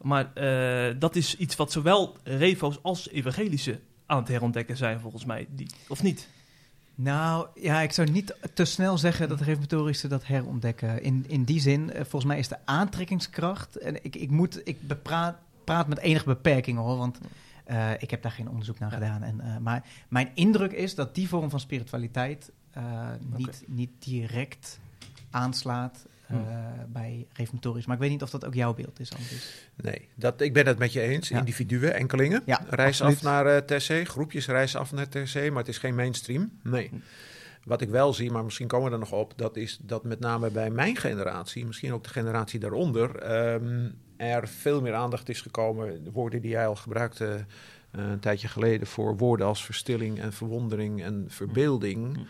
Maar uh, dat is iets wat zowel refo's als evangelische aan het herontdekken zijn, volgens mij. Die, of niet? Nou, ja, ik zou niet te snel zeggen dat de reformatorische dat herontdekken. In, in die zin, uh, volgens mij is de aantrekkingskracht... En ik, ik, moet, ik bepraat, praat met enige beperkingen, hoor, want... Uh, ik heb daar geen onderzoek naar gedaan. En, uh, maar mijn indruk is dat die vorm van spiritualiteit uh, niet, okay. niet direct aanslaat hmm. bij reformatorisch. Maar ik weet niet of dat ook jouw beeld is, Andries. Nee, dat, ik ben het met je eens. Ja. Individuen, enkelingen, ja, reizen af naar TC. Groepjes reizen af naar TC, maar het is geen mainstream. Nee. Hmm. Wat ik wel zie, maar misschien komen we er nog op, dat is dat met name bij mijn generatie, misschien ook de generatie daaronder, ehm, er veel meer aandacht is gekomen. De woorden die jij al gebruikte uh, een tijdje geleden voor woorden als verstilling en verwondering en verbeelding. Mm.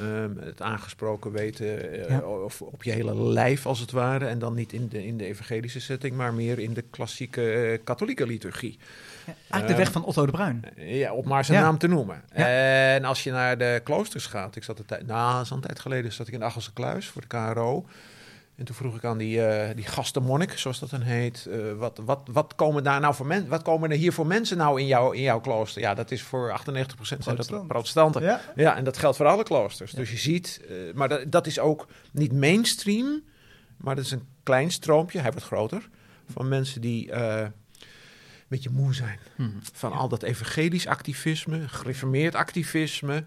Um, het aangesproken weten uh, of op je hele lijf als het ware. En dan niet in de, in de evangelische setting, maar meer in de klassieke uh, katholieke liturgie. Ja, eigenlijk de weg van Otto de Bruin. ja, op maar zijn naam te noemen. En als je naar de kloosters gaat, ik zat een tijd, nou, zo'n tijd geleden zat ik in Achelse Kluis voor de KRO. En toen vroeg ik aan die, uh, die gastenmonnik, zoals dat dan heet, uh, wat, wat, wat komen daar nou voor mensen, wat komen er hier voor mensen nou in, jou, in jouw klooster? Ja, dat is voor 98% zijn dat protestanten. Ja. ja, en dat geldt voor alle kloosters. Dus je ziet, uh, maar dat, dat is ook niet mainstream, maar dat is een klein stroompje, hij wordt groter, van mensen die een beetje moe zijn. Hmm. Van al dat evangelisch activisme, gereformeerd activisme,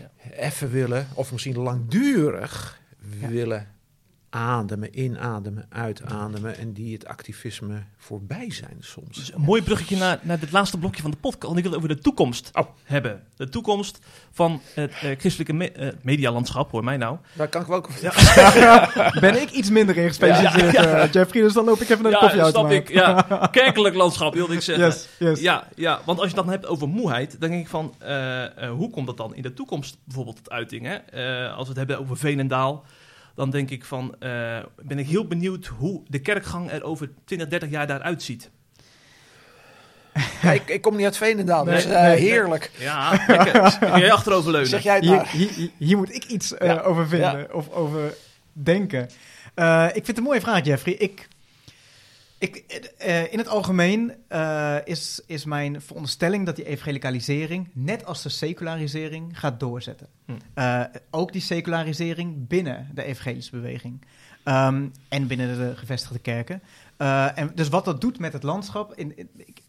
ja. even willen, of misschien langdurig willen ademen, inademen, uitademen en die het activisme voorbij zijn soms. Dus een mooi bruggetje naar, naar het laatste blokje van de podcast. Want ik wil het over de toekomst oh. hebben. De toekomst van het uh, christelijke me uh, medialandschap, hoor mij nou. Daar kan ik wel ook ja. (laughs) Ben ik iets minder in gespecialiseerd, ja, uh, Jeffrey, dus dan loop ik even naar de ja, snap ik, ja. Kerkelijk landschap wilde ik zeggen. Yes, yes. Ja, ja, want als je het dan hebt over moeheid, dan denk ik van, hoe komt dat dan in de toekomst bijvoorbeeld tot uiting? Hè? als we het hebben over Veenendaal dan denk ik van, uh, ben ik heel benieuwd hoe de kerkgang er over 20, 30 jaar daaruit ziet. Ja, ik, ik, kom niet uit Veenendaal, dus uh, heerlijk. Ja, lekker. (laughs) jij achteroverleunen. Zeg jij het hier, hier, hier, moet ik iets uh, ja. over vinden ja. of over denken. ik vind het een mooie vraag, Jeffrey. Ik ik, uh, in het algemeen uh, is, is mijn veronderstelling dat die evangelicalisering, net als de secularisering, gaat doorzetten. Hm. Uh, ook die secularisering binnen de evangelische beweging. Um, en binnen de gevestigde kerken. en dus wat dat doet met het landschap. In, in, ik,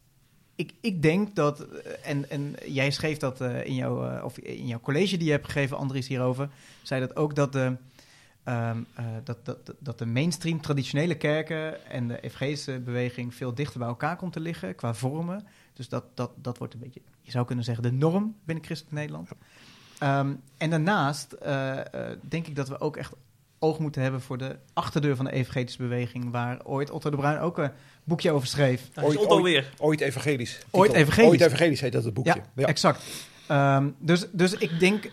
ik, ik, denk dat, en, en jij schreef dat in, jouw, of in jouw college die je hebt gegeven, Andries, hierover, zei dat ook dat de Um, uh, dat, dat, dat de mainstream traditionele kerken en de evangelische beweging veel dichter bij elkaar komt te liggen qua vormen. Dus dat, dat, dat wordt een beetje, je zou kunnen zeggen, de norm binnen christelijk Nederland. Um, en daarnaast uh, uh, denk ik dat we ook echt oog moeten hebben voor de achterdeur van de evangelische beweging, waar ooit Otto de Bruin ook een boekje over schreef. Ooit. Ooit evangelisch. Ooit evangelisch. Ooit evangelisch heet dat het boekje. Ja, ja. exact. Um, dus, dus ik denk,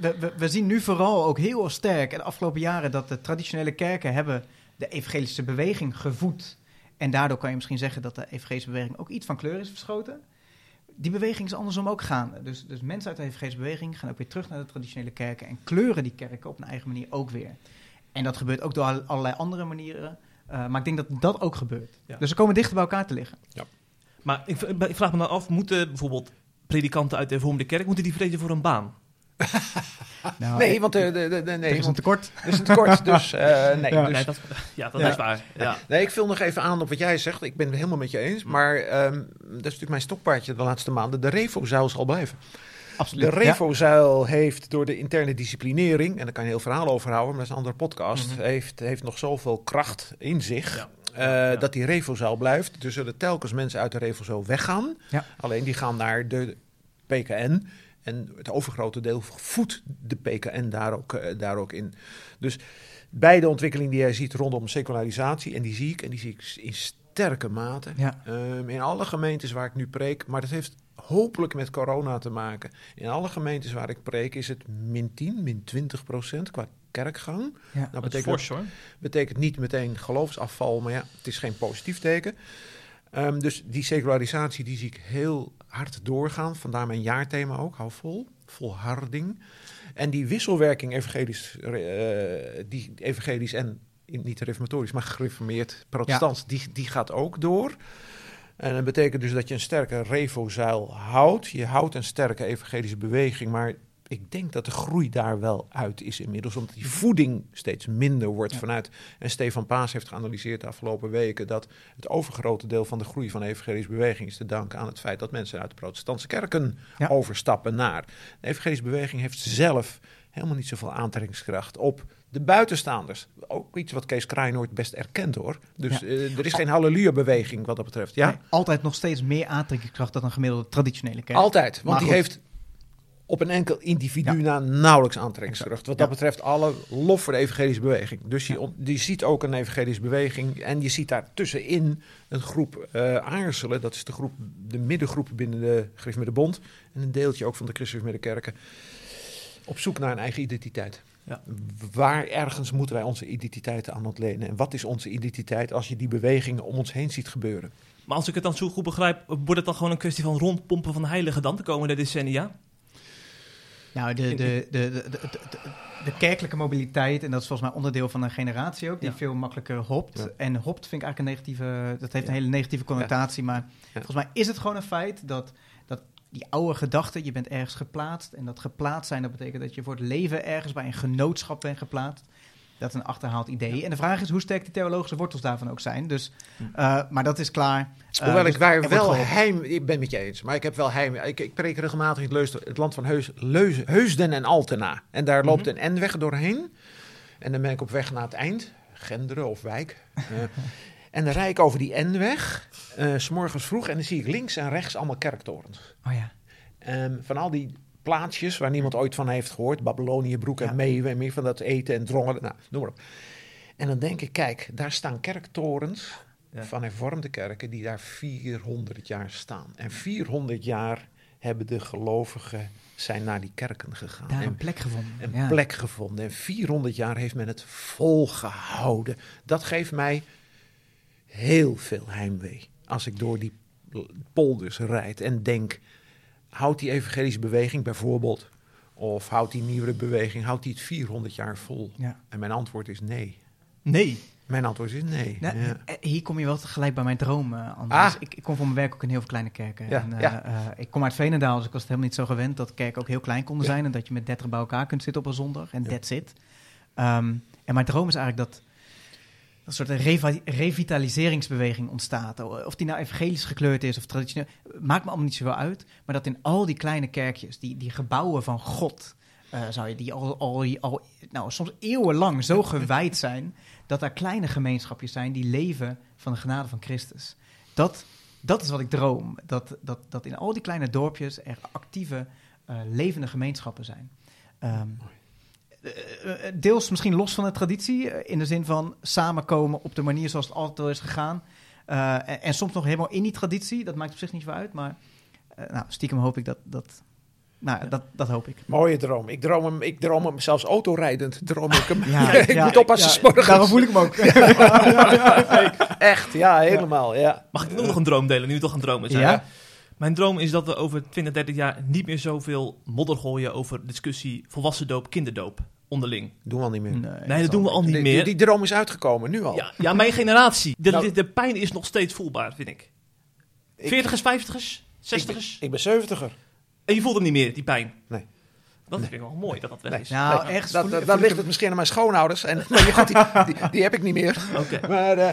we, we, zien nu vooral ook heel sterk in de afgelopen jaren dat de traditionele kerken hebben de evangelische beweging gevoed. En daardoor kan je misschien zeggen dat de evangelische beweging ook iets van kleur is verschoten. Die beweging is andersom ook gaan. Dus, dus mensen uit de evangelische beweging gaan ook weer terug naar de traditionele kerken en kleuren die kerken op een eigen manier ook weer. En dat gebeurt ook door allerlei andere manieren. Uh, maar ik denk dat dat ook gebeurt. Ja. Dus ze komen dichter bij elkaar te liggen. Ja. Maar ik, ik vraag me nou af, moeten bijvoorbeeld predikanten uit de hervormde kerk, moeten die vrezen voor een baan? (laughs) nou, nee, want de, de, de, nee, er is een tekort. Er is een tekort, (laughs) dus uh, nee. Ja, dus, nee, dat, ja dat ja. is waar. Ja. Nee, ik vul nog even aan op wat jij zegt. Ik ben het helemaal met je eens. Maar um, dat is natuurlijk mijn stokpaardje de laatste maanden. De Revo-zuil zal blijven. Absoluut. De Revo-zuil heeft door de interne disciplinering, en daar kan je heel verhaal over houden, maar dat is een andere podcast, mm -hmm. heeft, heeft nog zoveel kracht in zich. Ja. Ja. Dat die Revozaal blijft. Er zullen telkens mensen uit de Revozaal weggaan. Alleen die gaan naar de PKN. En het overgrote deel voedt de PKN daar ook, uh, daar ook in. Dus beide ontwikkelingen die jij ziet rondom secularisatie, en die zie ik, en die zie ik in sterke mate. Ja. Um, in alle gemeentes waar ik nu preek, maar dat heeft hopelijk met corona te maken. In alle gemeentes waar ik preek is het min 10, min 20 procent qua kerkgang. Ja, nou, betekent, fors, hoor. betekent niet meteen geloofsafval, maar ja, het is geen positief teken. Um, dus die secularisatie die zie ik heel hard doorgaan. Vandaar mijn jaarthema ook, hou vol, volharding. En die wisselwerking evangelisch, uh, die evangelisch en niet reformatorisch, maar gereformeerd protestants, ja. die, die gaat ook door. En dat betekent dus dat je een sterke revozuil houdt. Je houdt een sterke evangelische beweging, maar ik denk dat de groei daar wel uit is inmiddels, omdat die voeding steeds minder wordt ja. vanuit. En Stefan Paas heeft geanalyseerd de afgelopen weken dat het overgrote deel van de groei van de evangelische beweging is te danken aan het feit dat mensen uit de protestantse kerken ja. overstappen naar. De evangelische beweging heeft zelf helemaal niet zoveel aantrekkingskracht op de buitenstaanders. Ook iets wat Kees Kraaienoord best erkent hoor. Dus ja. uh, er is geen halleluja-beweging wat dat betreft. Ja? Nee, altijd nog steeds meer aantrekkingskracht dan een gemiddelde traditionele kerk. Altijd, want maar die goed. heeft op een enkel individu ja. na nauwelijks aantrekkingskracht. Wat dat betreft alle lof voor de evangelische beweging. Dus je, je ziet ook een evangelische beweging en je ziet daar tussenin een groep uh, aarzelen. Dat is de, groep, de middengroep binnen de de Bond en een deeltje ook van de Christelijke Middenkerken. Op zoek naar een eigen identiteit. Ja. Waar ergens moeten wij onze identiteit aan ontlenen? En wat is onze identiteit als je die bewegingen om ons heen ziet gebeuren? Maar als ik het dan zo goed begrijp, wordt het dan gewoon een kwestie van rondpompen van heiligen dan de komende decennia? Nou, de, de, de, de, de, kerkelijke mobiliteit, en dat is volgens mij onderdeel van een generatie ook, die veel makkelijker hopt. En hopt vind ik eigenlijk een negatieve, dat heeft een hele negatieve connotatie, maar volgens mij is het gewoon een feit dat, dat die oude gedachte, je bent ergens geplaatst, en dat geplaatst zijn, dat betekent dat je voor het leven ergens bij een genootschap bent geplaatst. Dat is een achterhaald idee. En de vraag is hoe sterk die theologische wortels daarvan ook zijn. Dus, hm. uh, maar dat is klaar. Uh, Hoewel dus ik waar wel heim... Ik ben met je eens, maar ik heb wel heim... Ik, ik preek regelmatig in het, het land van Heus, Heusden en Altena. En daar loopt mm -hmm. een N-weg doorheen. En dan ben ik op weg naar het eind. Genderen of Wijk. Uh, (laughs) en dan rijd ik over die N-weg. Uh, s morgens vroeg. En dan zie ik links en rechts allemaal kerktorens. Oh ja. Um, van al die plaatsjes waar niemand ooit van heeft gehoord. Babylonië, Broek en ja. Meeuwen en meer van dat eten en drongen. Nou, noem maar op. En dan denk ik, kijk, daar staan kerktorens ja. van hervormde kerken die daar 400 jaar staan. En 400 jaar hebben de gelovigen zijn naar die kerken gegaan. Daar een plek gevonden. Een ja. plek gevonden. En 400 jaar heeft men het volgehouden. Dat geeft mij heel veel heimwee. Als ik door die polders rijd en denk houdt die evangelische beweging bijvoorbeeld, of houdt die nieuwe beweging, houdt die het 400 jaar vol? Ja. En mijn antwoord is nee. Nee. Mijn antwoord is nee. Nou, ja. Eh, hier kom je wel tegelijk bij mijn droom, uh, Ah. Ik, ik, kom van mijn werk ook in heel veel kleine kerken. Ja, en, uh, ja. uh, ik kom uit Veenendaal, dus ik was het helemaal niet zo gewend dat kerken ook heel klein konden zijn. En dat je met 30 bij elkaar kunt zitten op een zondag. En that's it. Um, en mijn droom is eigenlijk dat een soort revi revitaliseringsbeweging ontstaat. Of die nou evangelisch gekleurd is of traditioneel, maakt me allemaal niet zoveel uit. Maar dat in al die kleine kerkjes, die, die gebouwen van God, uh, zou je die al, al, al nou, soms eeuwenlang zo (laughs) gewijd zijn, dat er kleine gemeenschapjes zijn die leven van de genade van Christus. Dat, dat is wat ik droom. Dat, dat, dat in al die kleine dorpjes er actieve, uh, levende gemeenschappen zijn. Um, deels misschien los van de traditie, in de zin van samenkomen op de manier zoals het altijd al is gegaan. Uh, en, en, soms nog helemaal in die traditie, dat maakt op zich niet zo uit, maar uh, nou, stiekem hoop ik dat, dat, nou, dat, dat hoop ik. Mooie droom. Ik droom hem, ik droom hem zelfs autorijdend. Droom ik hem. (laughs) Ja, (laughs) ik ja, moet oppassen. Ja, daarom voel ik hem ook. (laughs) Echt, ja, helemaal. Ja. Mag ik nog een droom delen, nu toch een droom is? Ja. Mijn droom is dat we over 20, 30 jaar niet meer zoveel modder gooien over discussie volwassen doop, kinderdoop onderling. Doen we al niet meer. Nee, nee dat doen we al niet die, meer. Die, die, droom is uitgekomen, nu al. Ja, ja mijn generatie. De, nou, de, de, pijn is nog steeds voelbaar, vind ik. Veertigers, vijftigers, zestigers. Ik, ik ben zeventiger. En je voelt hem niet meer, die pijn? Nee. Dat vind ik wel mooi dat dat weg nee. is. Nou, nee, echt. Dat, dat, dat ligt het misschien aan mijn schoonouders. En, (laughs) maar goed, die, die, die, heb ik niet meer. (laughs) Okay. Maar uh,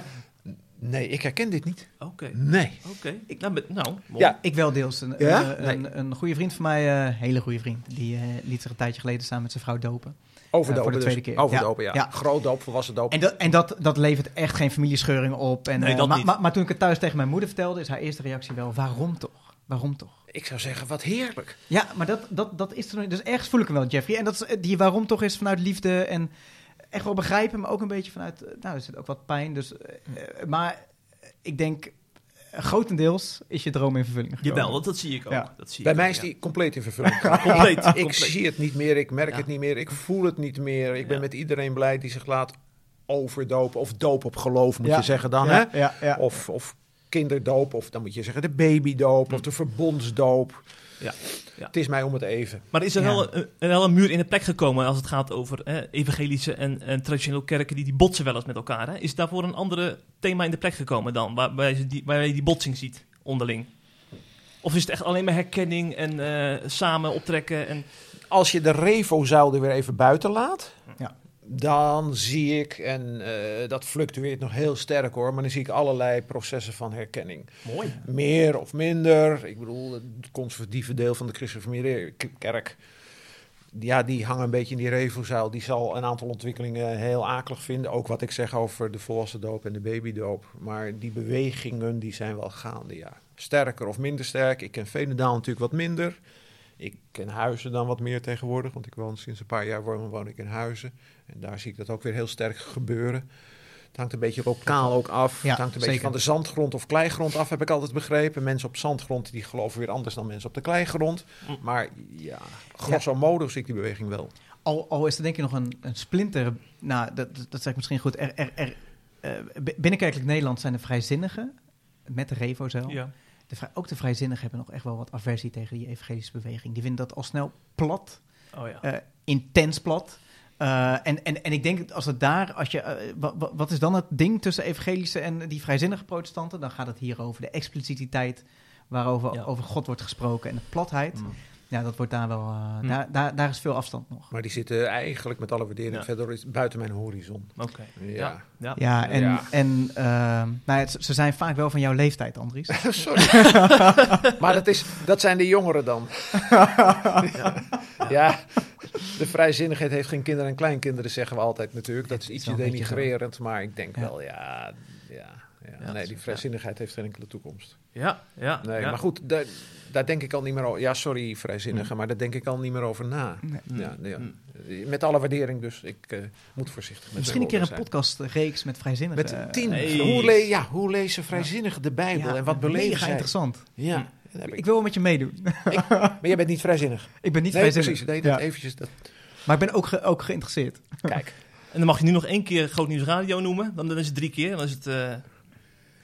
nee, ik herken dit niet. Oké. Okay. Nee. Oké. Okay. Nou, nou. Ja, ik wel deels. Een, ja? een, een, een goede vriend van mij, uh, hele goede vriend, die uh, liet zich een tijdje geleden samen met zijn vrouw dopen. Overdopen, uh, voor de tweede dus. keer. Overdopen, ja. ja. Groot doop, volwassen doop. En, dat, en dat, dat levert echt geen familiescheuring op. En, nee, dat maar, niet. maar, maar toen ik het thuis tegen mijn moeder vertelde, is haar eerste reactie wel, waarom toch? Waarom toch? Ik zou zeggen, wat heerlijk. Ja, maar dat, dat, dat is er Dus ergens voel ik hem wel, Jeffrey. En dat is, die waarom toch is vanuit liefde en echt wel begrijpen, maar ook een beetje vanuit... Nou, er zit ook wat pijn, dus... Uh, maar ik denk, grotendeels is je droom in vervulling gekomen. Jawel, dat, dat zie ik ook. Ja. Dat zie Bij ik mij ook, is ja. die compleet in vervulling. (laughs) compleet, ik compleet. zie het niet meer, ik merk Ja. het niet meer, ik voel het niet meer. Ik ben met iedereen blij die zich laat overdopen. Of doop op geloof, moet Ja. je zeggen dan. Ja, Hè? ja, ja. Of, of kinderdoop, of dan moet je zeggen de babydoop, of de verbondsdoop. Ja, ja. Het is mij om het even. Maar is er Ja. wel, een, wel een muur in de plek gekomen als het gaat over hè, evangelische en, en traditionele kerken die, die botsen wel eens met elkaar? Hè? Is daarvoor een andere thema in de plek gekomen dan, waar, waar, je, die, waar je die botsing ziet onderling? Of is het echt alleen maar herkenning en eh, samen optrekken? En... Als je de Revo-zuil er weer even buiten laat, Ja. Dan zie ik, en eh, dat fluctueert nog heel sterk hoor, maar dan zie ik allerlei processen van herkenning. Mooi. Meer of minder. Ik bedoel, het conservatieve deel van de christelijke kerk, ja, die hangen een beetje in die Revo-zuil. Die zal een aantal ontwikkelingen heel akelig vinden. Ook wat ik zeg over de volwassen doop en de babydoop. Maar die bewegingen, die zijn wel gaande, ja. Sterker of minder sterk. Ik ken Veenendaal natuurlijk wat minder. Ik ken Huizen dan wat meer tegenwoordig, want ik woon sinds een paar jaar woon, woon ik in Huizen. En daar zie ik dat ook weer heel sterk gebeuren. Het hangt een beetje lokaal ook af. Ja, het hangt een beetje van de zandgrond of kleigrond af, heb ik altijd begrepen. Mensen op zandgrond die geloven weer anders dan mensen op de kleigrond. Mm. Maar ja, grosso modo zie ik die beweging wel. Al, al is er denk ik nog een, een splinter, nou, dat, dat zeg ik misschien goed. Er, er, er, eh, binnenkerkelijk Nederland zijn de vrijzinnigen, met de Revo zelf. Ja. De vrij- ook de vrijzinnigen hebben nog echt wel wat aversie tegen die evangelische beweging. Die vinden dat al snel plat, Oh ja. eh, intens plat. Eh, en, en, en ik denk dat als het daar, als je, eh, wa- wa- wat is dan het ding tussen evangelische en die vrijzinnige protestanten? Dan gaat het hier over de explicititeit waarover Ja. over God wordt gesproken en de platheid. Mm. Ja, dat wordt daar wel, eh, Hm. daar, daar, daar is veel afstand nog. Maar die zitten eigenlijk met alle waardering Ja. verder is- buiten mijn horizon. Oké. Ja. Ja. Ja. Ja, en, Ja. en ehm, nou ja, ze zijn vaak wel van jouw leeftijd, Andries. (laughs) Sorry. (laughs) maar dat, is, dat zijn de jongeren dan. (laughs) ja. de vrijzinnigheid heeft geen kinderen en kleinkinderen, zeggen we altijd natuurlijk. Dat is ietsje denigrerend, maar ik denk Ja. wel, ja, ja, ja. Ja, nee, die ja. vrijzinnigheid heeft geen enkele toekomst. Ja. Ja. Nee, ja. maar goed, daar, daar denk ik al niet meer over. Ja, sorry, vrijzinnigen, maar daar denk ik al niet meer over na. Nee. Mm. Ja, nee, ja. Mm. Met alle waardering, dus ik eh, moet voorzichtig met Misschien een keer een podcastreeks met vrijzinnigen. zijn. eh, Met tien. Hey. Hoe, le ja, hoe lezen vrijzinnigen de Bijbel ja, en wat beleven zij? interessant. Ja, Mm. ik. Ik wil wel met je meedoen. maar jij bent niet vrijzinnig. ik ben niet Nee, vrijzinnig. precies. Nee, dat Ja. eventjes. Dat, Maar ik ben ook, ge- ook geïnteresseerd. kijk, En dan mag je nu nog één keer Groot Nieuws Radio noemen. Dan, dan is het drie keer. Dan is het... eh,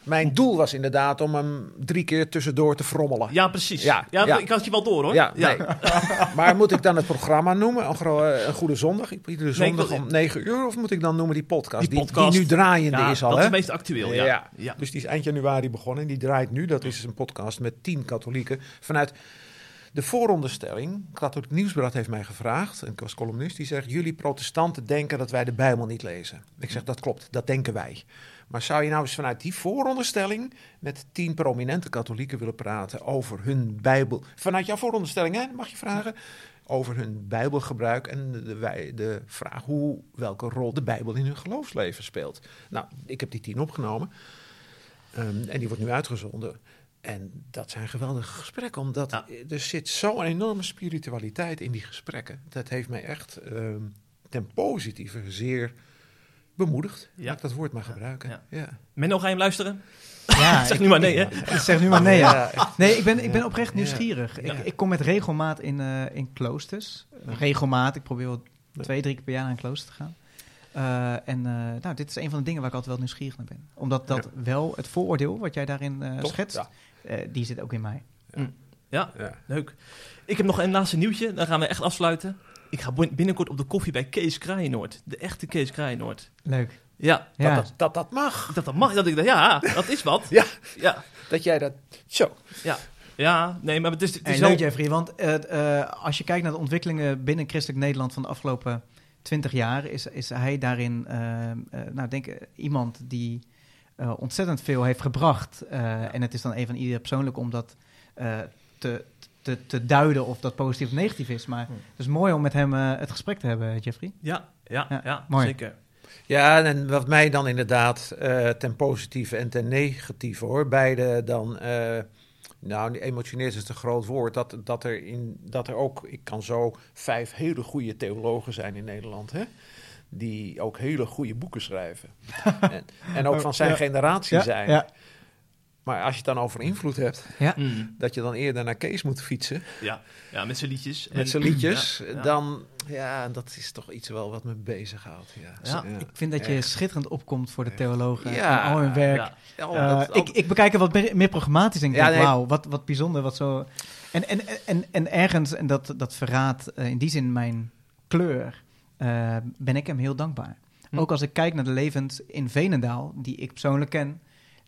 mijn doel was inderdaad om hem drie keer tussendoor te frommelen. Ja, precies. Ja, Ja, ja. ik had je wel door hoor. Ja, nee. (laughs) maar moet ik dan het programma noemen? Een, eh, een goede zondag? Iedere zondag om negen uur? Of moet ik dan noemen die podcast? Die Die, podcast. die nu draaiende Ja, is al, dat hè? is het meest actueel, ja. Ja. ja. Dus die is eind januari begonnen en die draait nu. Dat is een podcast met tien katholieken vanuit de vooronderstelling. Katholiek Nieuwsblad heeft mij gevraagd, en ik was columnist, die zegt... jullie protestanten denken dat wij de Bijbel niet lezen. Ik zeg, dat klopt, dat denken wij. Maar zou je nou eens vanuit die vooronderstelling... met tien prominente katholieken willen praten over hun Bijbel... vanuit jouw vooronderstelling, hè, mag je vragen... over hun Bijbelgebruik en de, de, de vraag hoe, welke rol de Bijbel in hun geloofsleven speelt. Nou, ik heb die tien opgenomen. Ehm, en die wordt nu uitgezonden. En dat zijn geweldige gesprekken, omdat Ja. er zit zo'n enorme spiritualiteit in die gesprekken. Dat heeft mij echt ehm, ten positieve zeer bemoedigd. Ja. Laat ik dat woord maar gebruiken. Ja. Ja. Menno, ga je hem luisteren? Ja, (laughs) Zeg ik- nu maar nee, hè? ik zeg nu maar nee. Ja. Nee, ik ben, ik ben oprecht nieuwsgierig. Ja. Ik, ik kom met regelmaat in, eh, in kloosters. Regelmaat, ik probeer wel twee, drie keer per jaar naar een klooster te gaan. Eh, en eh, nou, dit is een van de dingen waar ik altijd wel nieuwsgierig naar ben. Omdat dat wel, het vooroordeel wat jij daarin eh, schetst, Ja. eh, die zit ook in mij. Ja, Ja. leuk. Ik heb nog een laatste nieuwtje, dan gaan we echt afsluiten. Ik ga bin- binnenkort op de koffie bij Kees Kraaienoord. De echte Kees Kraaienoord. Leuk. Ja, Ja. Dat, dat, dat dat mag. dat, dat mag. Dat ik dacht, ja, dat is wat. (laughs) Ja. Ja, Dat jij dat... Zo. ja. Ja, nee, maar het is, het is Hey, wel... leuk Jeffrey, want eh, eh, als je kijkt naar de ontwikkelingen binnen christelijk Nederland van de afgelopen twintig jaar, is, is hij daarin, eh, nou denk iemand die eh, ontzettend veel heeft gebracht. Eh, En het is dan even aan ieder persoonlijk om dat eh, te, te, te duiden of dat positief of negatief is. Maar Hm. het is mooi om met hem eh, het gesprek te hebben, Jeffrey. Ja, ja, ja, Ja, mooi. zeker. Ja, en wat mij dan inderdaad eh, ten positieve en ten negatieve hoor, beide dan, eh, nou emotioneert is een groot woord, dat, dat, er in, dat er ook, ik kan zo vijf hele goede theologen zijn in Nederland, hè? die ook hele goede boeken schrijven. (laughs) en, en ook van zijn Ja. generatie zijn. ja. Maar als je het dan over invloed hebt, Mm, dat je dan eerder naar Kees moet fietsen ja. ja, met zijn liedjes. met zijn liedjes, Ja, ja. dan, ja, dat is toch iets wel wat me bezighoudt. Ja, Ja, Ik vind dat je echt. schitterend opkomt voor de theologen Ja, en al hun werk. Ja. Ja, Eh, ik, ik bekijk het wat meer, meer programmatisch en ik Ja, denk, nee. wauw, wat, wat bijzonder, wat zo... En, en, en, en ergens, en dat, dat verraadt eh, in die zin mijn kleur, eh, ben ik hem heel dankbaar. Hm. Ook als ik kijk naar de levens in Venendaal, die ik persoonlijk ken,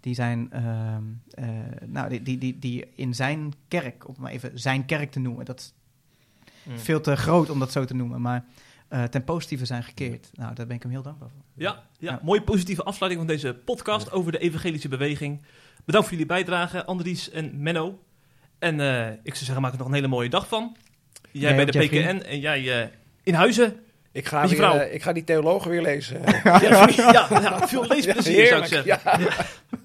die zijn, ehm, eh, nou, die, die, die, die in zijn kerk, om maar even zijn kerk te noemen, dat is Mm. veel te groot om dat zo te noemen, maar eh, ten positieve zijn gekeerd. Nou, daar ben ik hem heel dankbaar voor. Ja, ja, Ja. mooie positieve afsluiting van deze podcast over de evangelische beweging. Bedankt voor jullie bijdrage, Andries en Menno. En eh, ik zou zeggen, maak er nog een hele mooie dag van. Jij Jij bij de Jeffrey. PKN en jij eh, in Huizen. Ik ga, weer, ik ga die theologen weer lezen. (laughs) Ja, ja, ja, veel leesplezier zou ik zeggen. ja. (laughs)